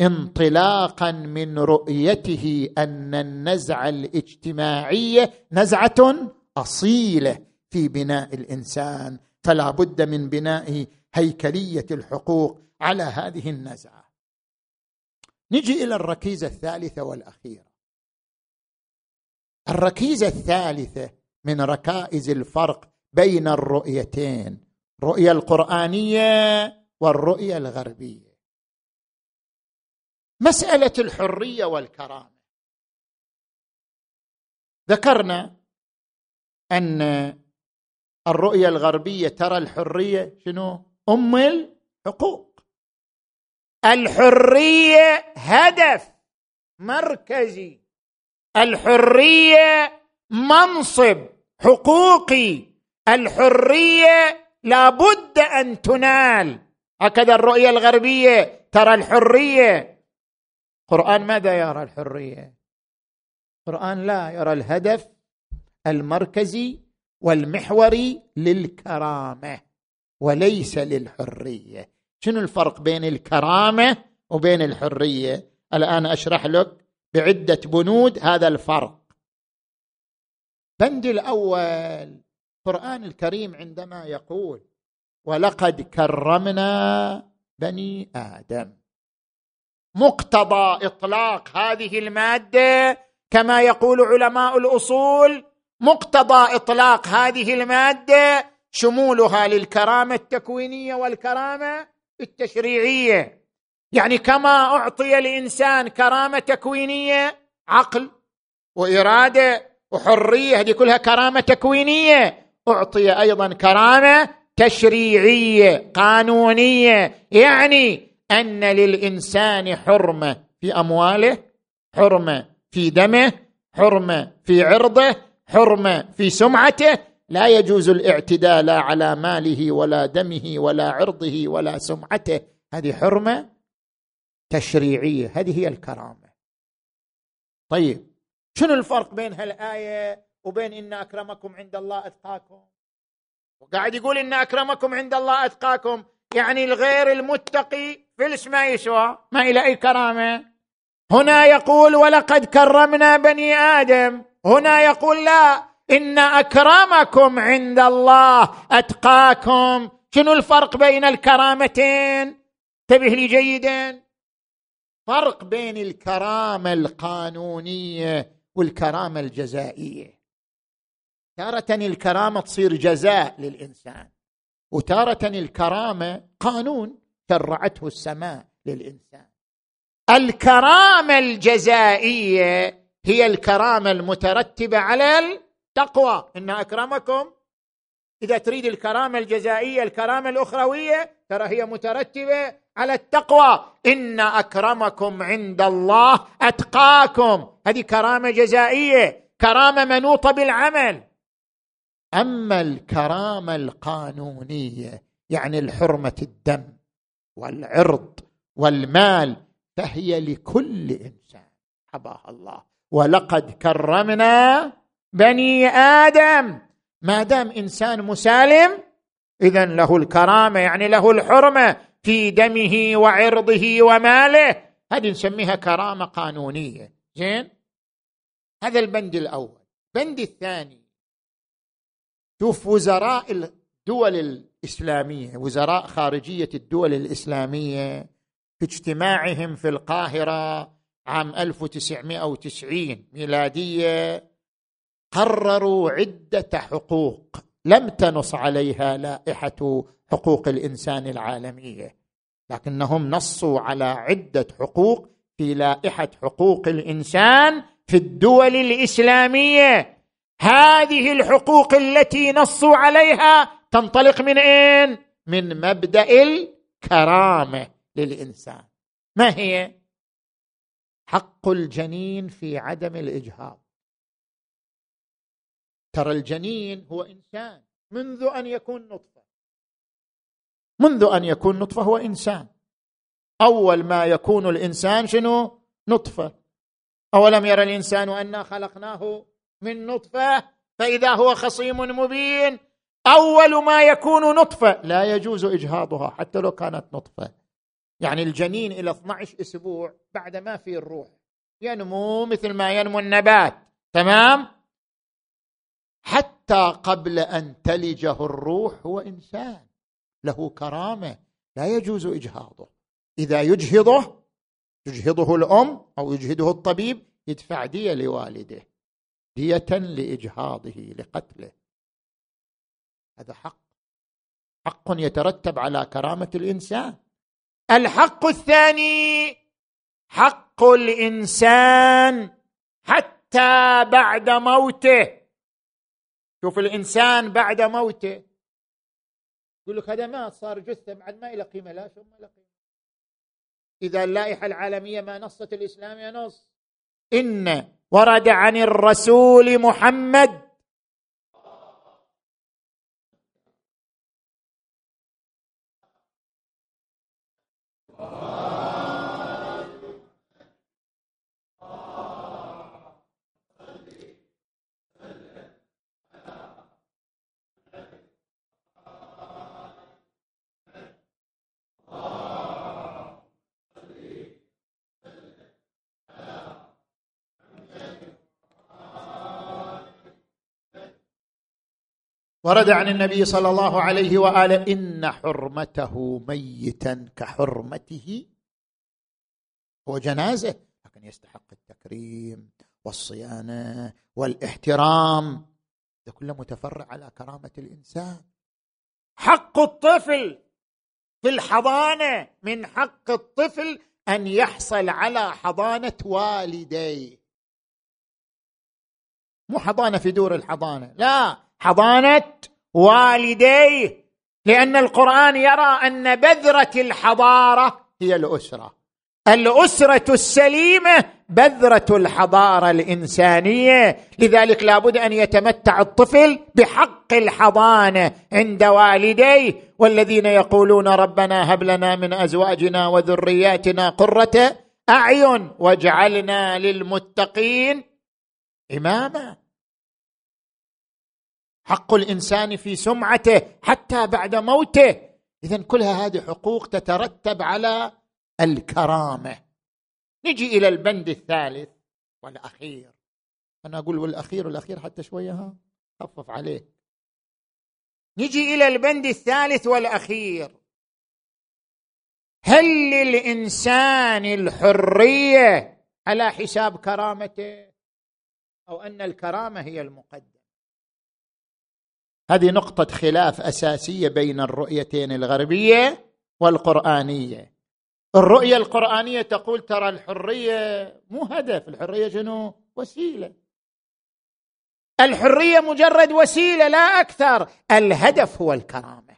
انطلاقا من رؤيته أن النزعه الاجتماعيه نزعة أصيلة في بناء الإنسان. فلا بد من بناء هيكلية الحقوق على هذه النزعة. نجي إلى الركيزة الثالثة والأخيرة. الركيزة الثالثة من ركائز الفرق بين الرؤيتين الرؤيه القرآنية والرؤية الغربية. مسألة الحرية والكرامة. ذكرنا أن الرؤية الغربية ترى الحرية شنو؟ أم الحقوق. الحرية هدف مركزي. الحرية منصب حقوقي. الحرية لابد أن تنال. هكذا الرؤية الغربية ترى الحرية. القران ماذا يرى الحرية؟ القران لا يرى الهدف المركزي والمحوري للكرامة وليس للحرية. شنو الفرق بين الكرامة وبين الحرية؟ الآن أشرح لك بعدة بنود هذا الفرق. بند الأول. القرآن الكريم عندما يقول ولقد كرمنا بني آدم. مقتضى إطلاق هذه المادة كما يقول علماء الأصول مقتضى إطلاق هذه المادة شمولها للكرامة التكوينية والكرامة التشريعية. يعني كما أعطي الانسان كرامة تكوينية عقل وإرادة وحرية هذه كلها كرامة تكوينية. أعطي أيضا كرامة تشريعية قانونية. يعني أن للإنسان حرمة في أمواله حرمة في دمه حرمة في عرضه حرمة في سمعته. لا يجوز الاعتداء لا على ماله ولا دمه ولا عرضه ولا سمعته. هذه حرمة تشريعية. هذه هي الكرامة. طيب شنو الفرق بين هالآية وبين إن أكرمكم عند الله أتقاكم. وقاعد يقول إن أكرمكم عند الله أتقاكم يعني الغير المتقي فلس ما يسوى؟ ما إلى أي كرامة؟ هنا يقول ولقد كرمنا بني آدم. هنا يقول لا إن أكرمكم عند الله أتقاكم. شنو الفرق بين الكرامتين؟ انتبه لي جيدا. فرق بين الكرامة القانونية والكرامة الجزائية. تارة الكرامة تصير جزاء للإنسان وتارة الكرامة قانون شرعته السماء للإنسان. الكرامة الجزائية هي الكرامة المترتبة على التقوى. إن أكرمكم إذا تريد الكرامة الجزائية الكرامة الأخروية ترى هي مترتبة على التقوى. إن أكرمكم عند الله أتقاكم. هذه كرامة جزائية كرامة منوطة بالعمل. أما الكرامة القانونية يعني الحرمة الدم والعرض والمال فهي لكل إنسان. حباها الله. ولقد كرمنا بني آدم. ما دام إنسان مسالم اذا له الكرامة يعني له الحرمة في دمه وعرضه وماله. هذه نسميها كرامة قانونية. زين؟ هذا البند الأول. البند الثاني. شوف وزراء الدول الإسلامية وزراء خارجية الدول الإسلامية في اجتماعهم في القاهرة عام 1990 ميلادية قرروا عدة حقوق لم تنص عليها لائحة حقوق الإنسان العالمية لكنهم نصوا على عدة حقوق في لائحة حقوق الإنسان في الدول الإسلامية. هذه الحقوق التي نصوا عليها تنطلق من إين؟ من مبدأ الكرامة للإنسان. ما هي؟ حق الجنين في عدم الإجهاض. ترى الجنين هو إنسان منذ أن يكون نطفة. منذ أن يكون نطفة هو إنسان. أول ما يكون الإنسان شنو؟ نطفة. أولم يرى الإنسان أنا خلقناه من نطفة فإذا هو خصيم مبين. أول ما يكون نطفة لا يجوز إجهاضها حتى لو كانت نطفة. يعني الجنين إلى 12 أسبوع بعد ما في الروح. ينمو مثل ما ينمو النبات. تمام؟ حتى قبل أن تلجه الروح هو إنسان. له كرامة. لا يجوز إجهاضه. إذا يجهضه تجهضه الأم أو يجهده الطبيب يدفع دية لوالده. ديه لإجهاضه لقتله. هذا حق. حق يترتب على كرامة الإنسان. الحق الثاني حق الإنسان حتى بعد موته. شوف الإنسان بعد موته. يقول لك هذا مات صار جثة بعد ما إلى قيمة لا شو ما إلى قيمة. إذا اللائحة العالمية ما نصت الإسلام ينص إن ورد عن الرسول محمد ورد عن النبي صلى الله عليه وآله إن حرمته ميتا كحرمته. هو جنازة لكن يستحق التكريم والصيانة والاحترام. ده كله متفرع على كرامة الإنسان. حق الطفل في الحضانة من حق الطفل أن يحصل على حضانة والديه. مو حضانة في دور الحضانة لا. حضانة والديه لأن القرآن يرى أن بذرة الحضارة هي الأسرة. الأسرة السليمة بذرة الحضارة الإنسانية. لذلك لابد أن يتمتع الطفل بحق الحضانة عند والديه والذين يقولون ربنا هب لنا من أزواجنا وذرياتنا قرة أعين واجعلنا للمتقين إماما. حق الإنسان في سمعته حتى بعد موته. اذا كلها هذه حقوق تترتب على الكرامة. نجي إلى البند الثالث والأخير. أنا أقول والأخير والاخير حتى شوية ها؟ خفف عليه نجي إلى البند الثالث والأخير. هل للإنسان الحرية على حساب كرامته؟ أو أن الكرامة هي المقدم هذه نقطة خلاف أساسية بين الرؤيتين الغربية والقرآنية. الرؤية القرآنية تقول ترى الحرية مو هدف الحرية شنو؟ وسيلة. الحرية مجرد وسيلة لا أكثر. الهدف هو الكرامة.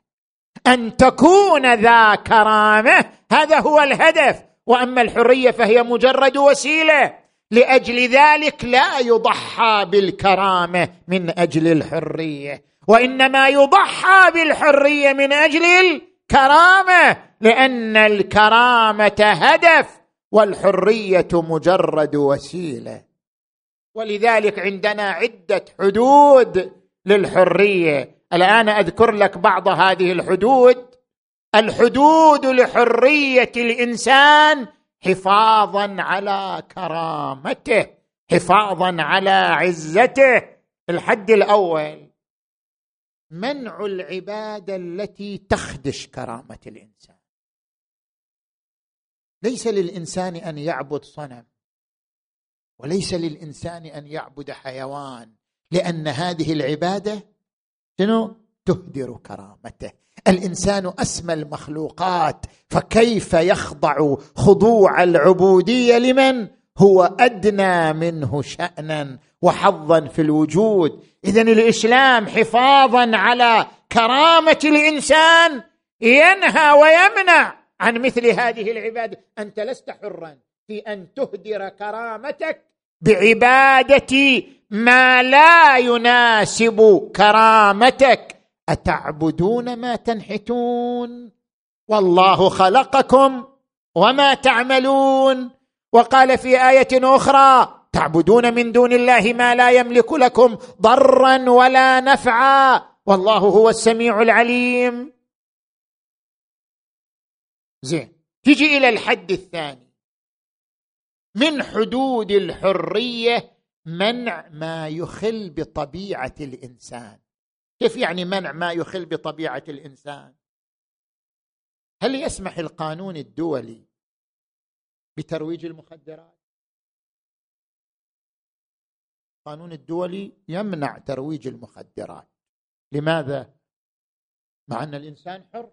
أن تكون ذا كرامة هذا هو الهدف. وأما الحرية فهي مجرد وسيلة. لأجل ذلك لا يضحى بالكرامة من أجل الحرية. وإنما يضحى بالحرية من أجل الكرامة لأن الكرامة هدف والحرية مجرد وسيلة. ولذلك عندنا عدة حدود للحرية. الآن أذكر لك بعض هذه الحدود. الحدود لحرية الإنسان حفاظا على كرامته حفاظا على عزته. الحد الأول. منع العبادة التي تخدش كرامة الإنسان. ليس للإنسان أن يعبد صنم وليس للإنسان أن يعبد حيوان لأن هذه العبادة شنو؟ تهدر كرامته. الإنسان أسمى المخلوقات فكيف يخضع خضوع العبودية لمن؟ هو أدنى منه شأنا وحظا في الوجود. اذا الإسلام حفاظا على كرامة الإنسان ينهى ويمنع عن مثل هذه العبادة. أنت لست حرا في أن تهدر كرامتك بعبادة ما لا يناسب كرامتك. أتعبدون ما تنحتون؟ والله خلقكم وما تعملون. وقال في آية أخرى تعبدون من دون الله ما لا يملك لكم ضرا ولا نفعا. والله هو السميع العليم. زين. تجي إلى الحد الثاني. من حدود الحرية منع ما يخل بطبيعة الإنسان. كيف يعني منع ما يخل بطبيعة الإنسان؟ هل يسمح القانون الدولي بترويج المخدرات. القانون الدولي يمنع ترويج المخدرات. لماذا؟ مع أن الإنسان حر.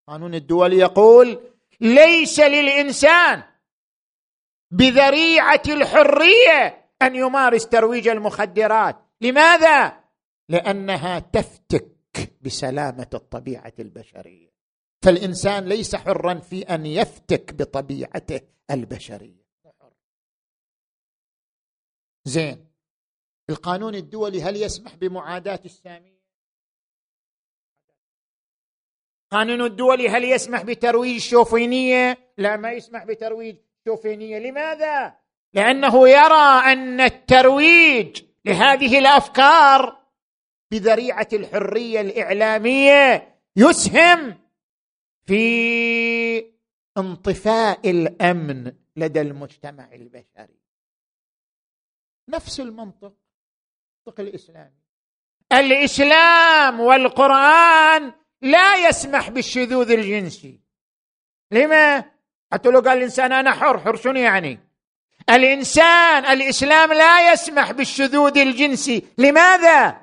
القانون الدولي يقول ليس للإنسان بذريعة الحرية أن يمارس ترويج المخدرات. لماذا؟ لأنها تفتك بسلامة الطبيعة البشرية. فالإنسان ليس حرا في أن يفتك بطبيعته البشرية. زين القانون الدولي هل يسمح بمعاداة السامية؟ القانون الدولي هل يسمح بترويج الشوفينيه لا ما يسمح بترويج الشوفينيه لماذا؟ لأنه يرى أن الترويج لهذه الأفكار بذريعة الحرية الإعلامية يسهم في انطفاء الأمن لدى المجتمع البشري. نفس المنطق المنطق الإسلامي. الإسلام والقرآن لا يسمح بالشذوذ الجنسي. لما؟ حتى لو قال الإنسان أنا حر حر شنو يعني؟ الإنسان الإسلام لا يسمح بالشذوذ الجنسي. لماذا؟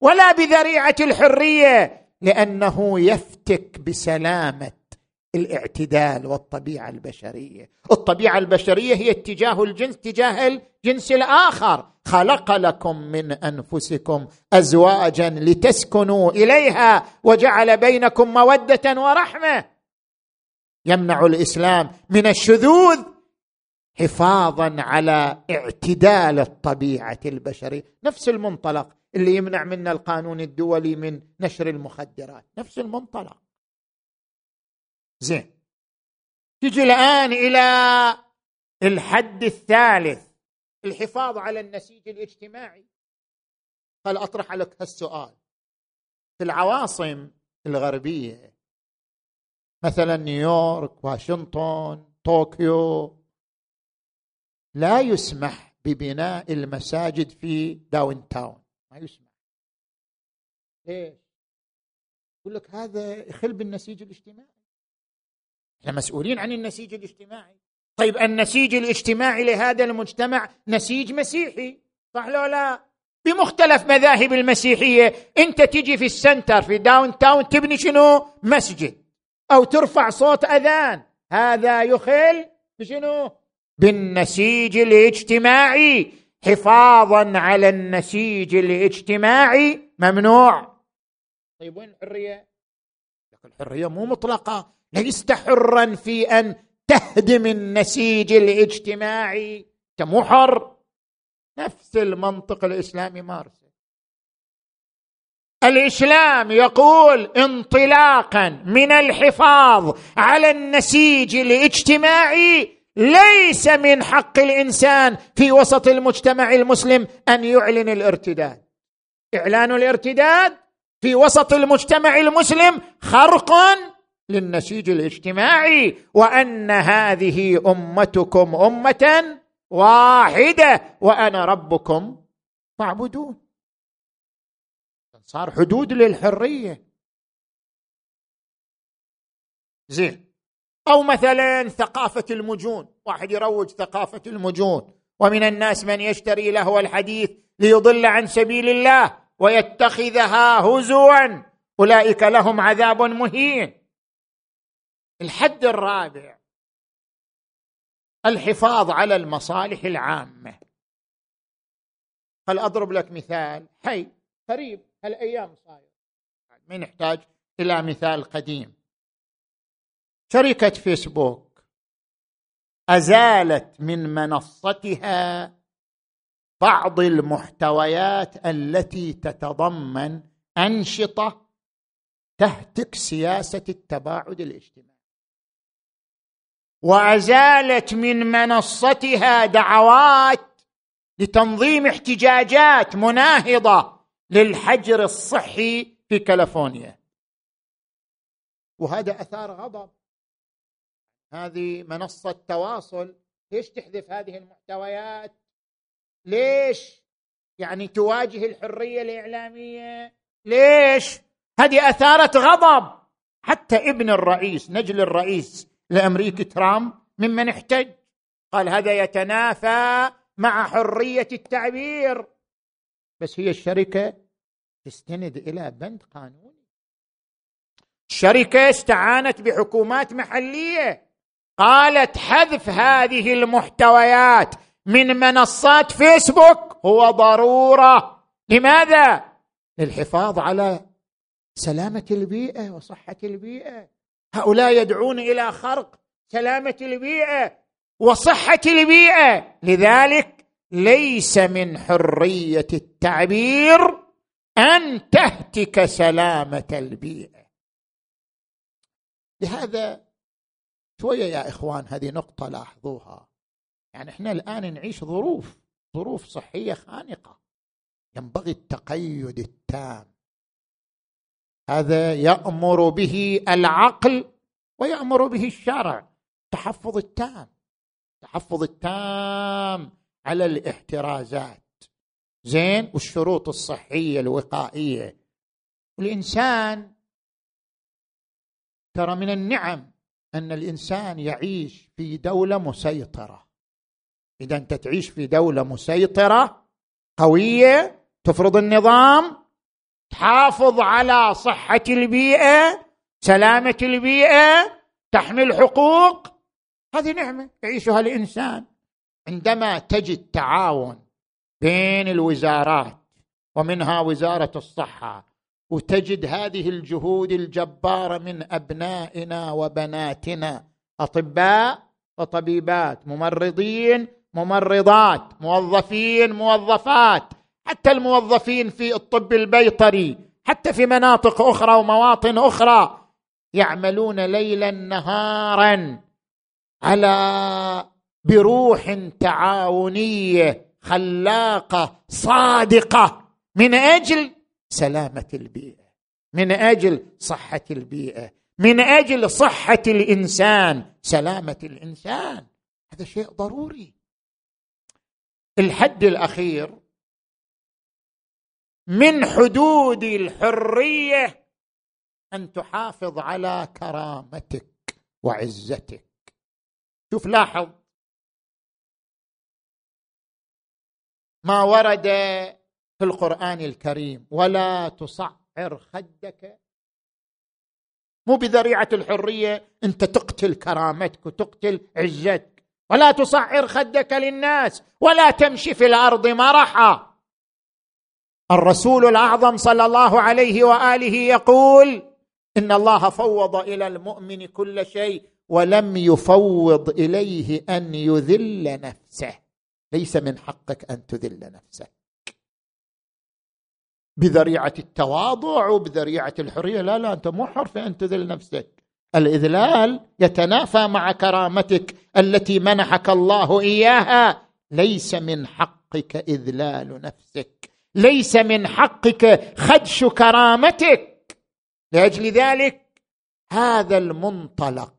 ولا بذريعة الحرية. لأنه يفتك بسلامة الاعتدال والطبيعة البشرية. الطبيعة البشرية هي اتجاه الجنس تجاه الجنس الآخر. خلق لكم من أنفسكم ازواجا لتسكنوا إليها وجعل بينكم مودة ورحمة. يمنع الإسلام من الشذوذ حفاظا على اعتدال الطبيعة البشرية. نفس المنطلق. اللي يمنع منا القانون الدولي من نشر المخدرات. نفس المنطلق. زين. تجي الآن إلى الحد الثالث الحفاظ على النسيج الاجتماعي. قال أطرح لك هالسؤال. في العواصم الغربية مثلا نيويورك واشنطن طوكيو لا يسمح ببناء المساجد في downtown ما يسمح ليش؟ يقول لك هذا يخل بالنسيج الاجتماعي. إحنا مسؤولين عن النسيج الاجتماعي. طيب النسيج الاجتماعي لهذا المجتمع نسيج مسيحي صح لو لا؟ بمختلف مذاهب المسيحية أنت تجي في ال center في downtown تبني شنو؟ مسجد. أو ترفع صوت أذان. هذا يخل بشنو؟ بالنسيج الاجتماعي. حفاظا على النسيج الاجتماعي ممنوع. طيب وين الحرية؟ الحرية مو مطلقة. لست حرا في أن تهدم النسيج الاجتماعي. أنت مو حر. نفس المنطق الإسلامي مارسه الإسلام يقول انطلاقا من الحفاظ على النسيج الاجتماعي ليس من حق الإنسان في وسط المجتمع المسلم أن يعلن الارتداد. إعلان الارتداد في وسط المجتمع المسلم خرق للنسيج الاجتماعي وأن هذه أمتكم أمة واحدة وأنا ربكم فاعبدون. صار حدود للحرية. زين. أو مثلا ثقافة المجون. واحد يروج ثقافة المجون. ومن الناس من يشتري لهو الحديث ليضل عن سبيل الله ويتخذها هزوا. أولئك لهم عذاب مهين. الحد الرابع الحفاظ على المصالح العامة. هل أضرب لك مثال؟ حي قريب هالايام صاير ما نحتاج إلى مثال قديم. شركة فيسبوك أزالت من منصتها بعض المحتويات التي تتضمن أنشطة تهتك سياسة التباعد الاجتماعي. وأزالت من منصتها دعوات لتنظيم احتجاجات مناهضة للحجر الصحي في كاليفورنيا. وهذا أثار غضب. هذه منصة تواصل. ليش تحذف هذه المحتويات؟ ليش؟ يعني تواجه الحرية الإعلامية. ليش؟ هذه أثارت غضب. حتى ابن الرئيس نجل الرئيس الامريكي ترامب ممن احتج. قال هذا يتنافى مع حرية التعبير. بس هي الشركة تستند إلى بند قانوني. الشركة استعانت بحكومات محلية. قالت حذف هذه المحتويات من منصات فيسبوك. هو ضرورة. لماذا؟ للحفاظ على سلامة البيئة وصحة البيئة. هؤلاء يدعون إلى خرق سلامة البيئة وصحة البيئة. لذلك ليس من حرية التعبير أن تهتك سلامة البيئة. لهذا شوية يا إخوان هذه نقطة لاحظوها. يعني إحنا الآن نعيش ظروف ظروف صحية خانقة. ينبغي التقيد التام. هذا يأمر به العقل ويأمر به الشرع. التحفظ التام. التحفظ التام على الاحترازات. زين والشروط الصحية الوقائية. الإنسان ترى من النعم أن الإنسان يعيش في دولة مسيطرة. إذا أنت تعيش في دولة مسيطرة قوية تفرض النظام تحافظ على صحة البيئة سلامة البيئة تحمي الحقوق. هذه نعمة يعيشها الإنسان. عندما تجد تعاون بين الوزارات ومنها وزارة الصحة وتجد هذه الجهود الجبارة من أبنائنا وبناتنا أطباء وطبيبات ممرضين ممرضات موظفين موظفات حتى الموظفين في الطب البيطري حتى في مناطق أخرى ومواطن أخرى يعملون ليلا نهارا على بروح تعاونية خلاقة صادقة. من أجل سلامة البيئة من أجل صحة البيئة من أجل صحة الإنسان سلامة الإنسان. هذا شيء ضروري. الحد الأخير من حدود الحرية أن تحافظ على كرامتك وعزتك. شوف لاحظ. ما ورد في القرآن الكريم ولا تصعر خدك. مو بذريعة الحرية أنت تقتل كرامتك وتقتل عزتك. ولا تصعر خدك للناس ولا تمشي في الأرض مرحا. الرسول الأعظم صلى الله عليه وآله يقول إن الله فوض إلى المؤمن كل شيء ولم يفوض إليه أن يذل نفسه. ليس من حقك أن تذل نفسك. بذريعة التواضع وبذريعة الحرية. لا لا أنت مو حر في ان تذل نفسك. الإذلال يتنافى مع كرامتك التي منحك الله إياها. ليس من حقك إذلال نفسك. ليس من حقك خدش كرامتك. لأجل ذلك هذا المنطلق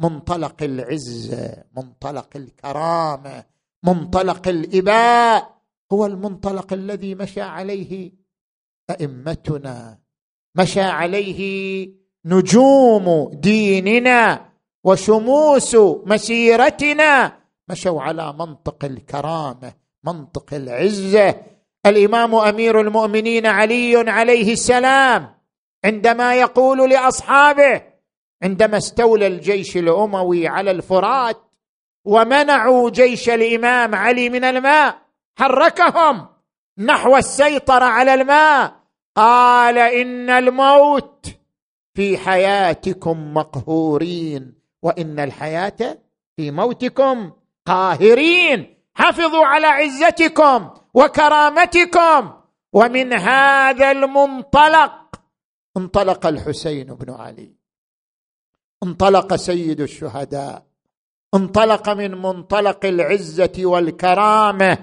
منطلق العزه منطلق الكرامة منطلق الإباء هو المنطلق الذي مشى عليه أئمتنا. مشى عليه نجوم ديننا وشموس مسيرتنا. مشوا على منطق الكرامة منطق العزة. الإمام أمير المؤمنين علي عليه السلام عندما يقول لأصحابه عندما استولى الجيش الأموي على الفرات ومنعوا جيش الإمام علي من الماء حركهم نحو السيطرة على الماء. قال إن الموت في حياتكم مقهورين وإن الحياة في موتكم قاهرين. حافظوا على عزتكم وكرامتكم. ومن هذا المنطلق انطلق الحسين بن علي. انطلق سيد الشهداء. انطلق من منطلق العزة والكرامة.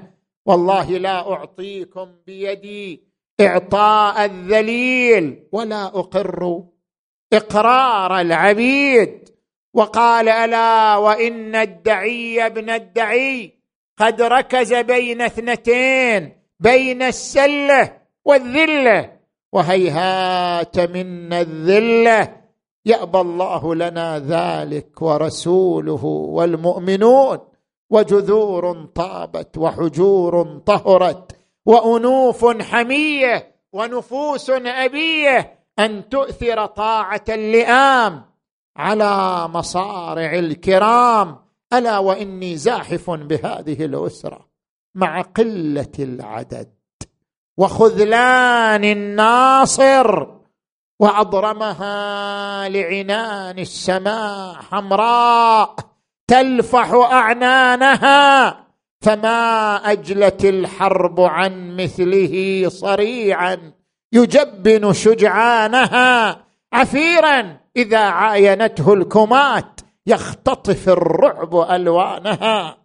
والله لا أعطيكم بيدي إعطاء الذليل ولا أقر إقرار العبيد. وقال ألا وإن الدعي ابن الدعي قد ركز بين اثنتين بين السلة والذلة. وهيهات منا الذلة يأبى الله لنا ذلك ورسوله والمؤمنون. وجذور طابت وحجور طهرت. وأنوف حمية ونفوس أبية أن تؤثر طاعة اللئام على مصارع الكرام. ألا وإني زاحف بهذه الأسرة مع قلة العدد. وخذلان الناصر وأضرمها لعنان السماء حمراء تلفح أعنانها فما أجلت الحرب عن مثله صريعا يجبن شجعانها عفيرا. إذا عاينته الكمات يختطف الرعب ألوانها.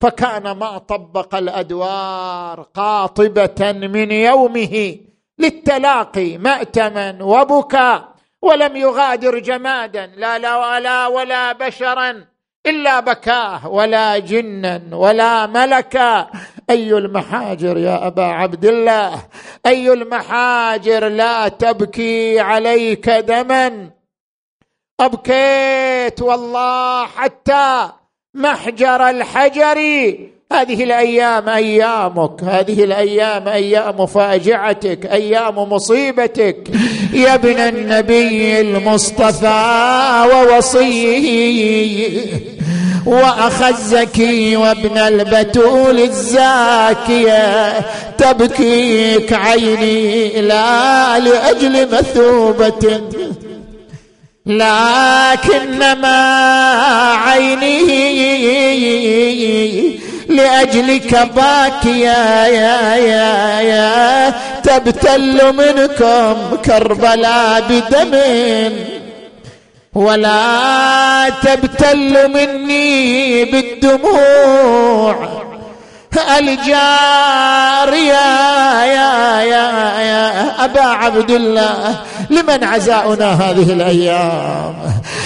فكان ما طبق الأدوار قاطبة من يومه للتلاقي مأتما وبكى ولم يغادر جمادا لا لا ولا ولا بشرا. إلا بكاه ولا جنا ولا ملكا. أي المحاجر يا أبا عبد الله؟ أي المحاجر لا تبكي عليك دما؟ أبكيت والله حتى محجر الحجر. هذه الأيام أيامك هذه الأيام أيام فاجعتك أيام مصيبتك. يا ابن النبي المصطفى ووصيه واخ الزكي وابن البتول الزاكية. تبكيك عيني لا لأجل مثوبة لكنما عيني لأجلك باكيا يا يا يا. تبتل منكم كربلاء بدم. ولا تبتل مني بالدموع. الجار يا يا يا يا أبا عبد الله لمن عزاؤنا هذه الأيام؟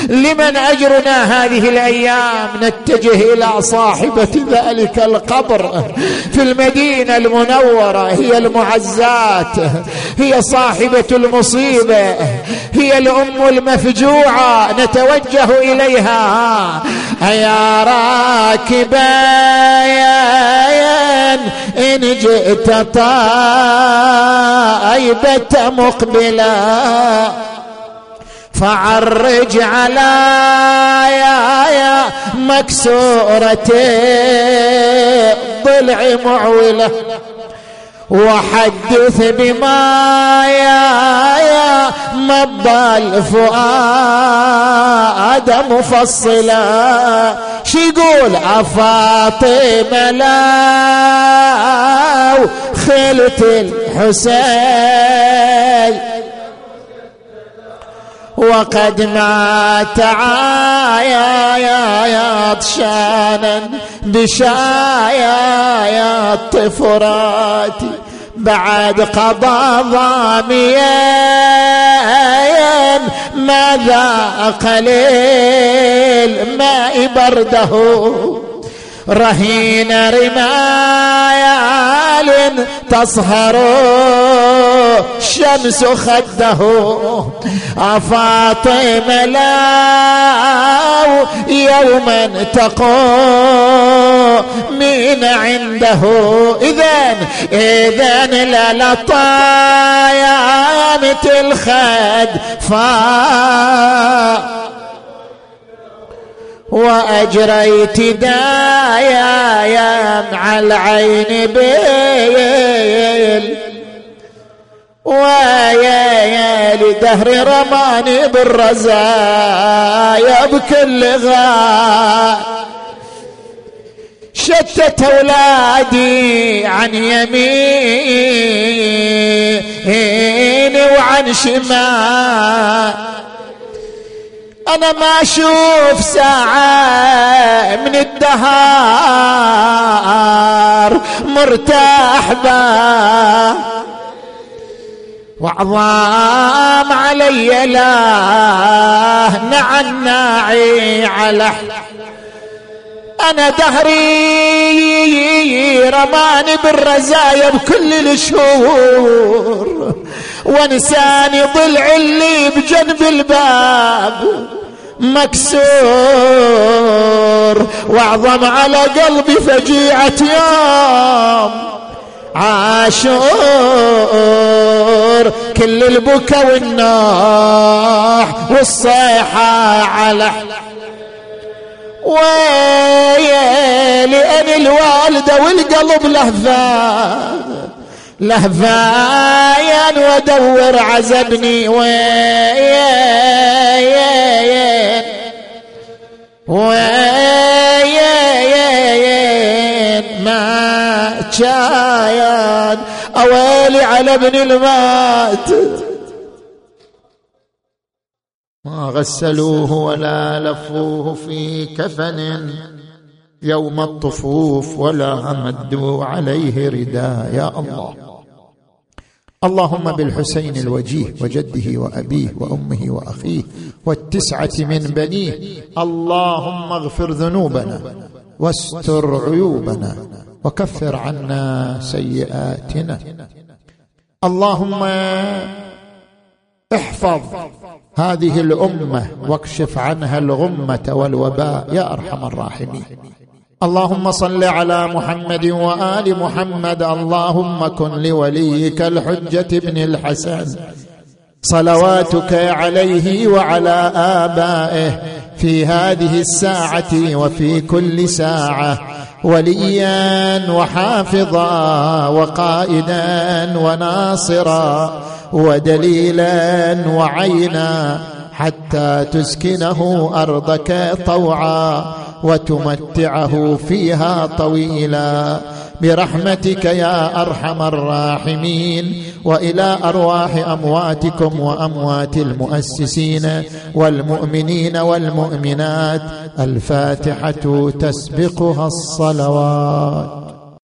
لمن أجرنا هذه الأيام؟ نتجه إلى صاحبة ذلك القبر في المدينة المنورة هي المعزات هي صاحبة المصيبة هي الأم المفجوعة نتوجه إليها. يا راكبا إن جئت طائبة مقبلا فعرج على يا يا مكسورة ضلع معولة. وحدث بما يا يا مضى الفؤاد مفصلا. شي يقول أفاطمة لا خلت الحسين. وقد عايا يا بشايا يا طفراتي بعد قضى ضاميا ماذا قليل ماء برده رهين رمايال تصهر الشمس خده. أفاطم لا يوما من عنده. إذن إذن لا لطايا. مثل خد فا. وأجريت دايا مع العين بيل. ويا يا لدهر رماني بالرزايا بكل غاية شتت أولادي عن يمين وعن شمال. أنا ما أشوف ساعة من الدهار مرتاح با وعظام علي لا نعن ناعي على. أنا دهري رماني بالرزايا بكل الشهور. ونساني ضلع اللي بجنب الباب مكسور. واعظم على قلبي فجيعة يوم عاشور. كل البكا والنوح والصيحة على ويلي أنا الوالدة والقلب لهفان لهفاين وادور عزبني وين وين ما شايان اويلي على ابن المات ما غسلوه ولا لفوه في كفن يوم الطفوف ولا مدوا عليه رداء يا الله. اللهم بالحسين الوجيه وجده وأبيه وأمه وأخيه والتسعة من بنيه. اللهم اغفر ذنوبنا واستر عيوبنا وكفر عنا سيئاتنا. اللهم احفظ هذه الأمة واكشف عنها الغمة والوباء يا أرحم الراحمين. اللهم صل على محمد وآل محمد. اللهم كن لوليك الحجة بن الحسن. صلواتك عليه وعلى آبائه في هذه الساعة وفي كل ساعة. وليا وحافظا وقائدا وناصرا. ودليلا وعينا حتى تسكنه أرضك طوعا وتمتعه فيها طويلا. برحمتك يا أرحم الراحمين وإلى أرواح أمواتكم وأموات المؤسسين والمؤمنين والمؤمنات الفاتحة تسبقها الصلوات.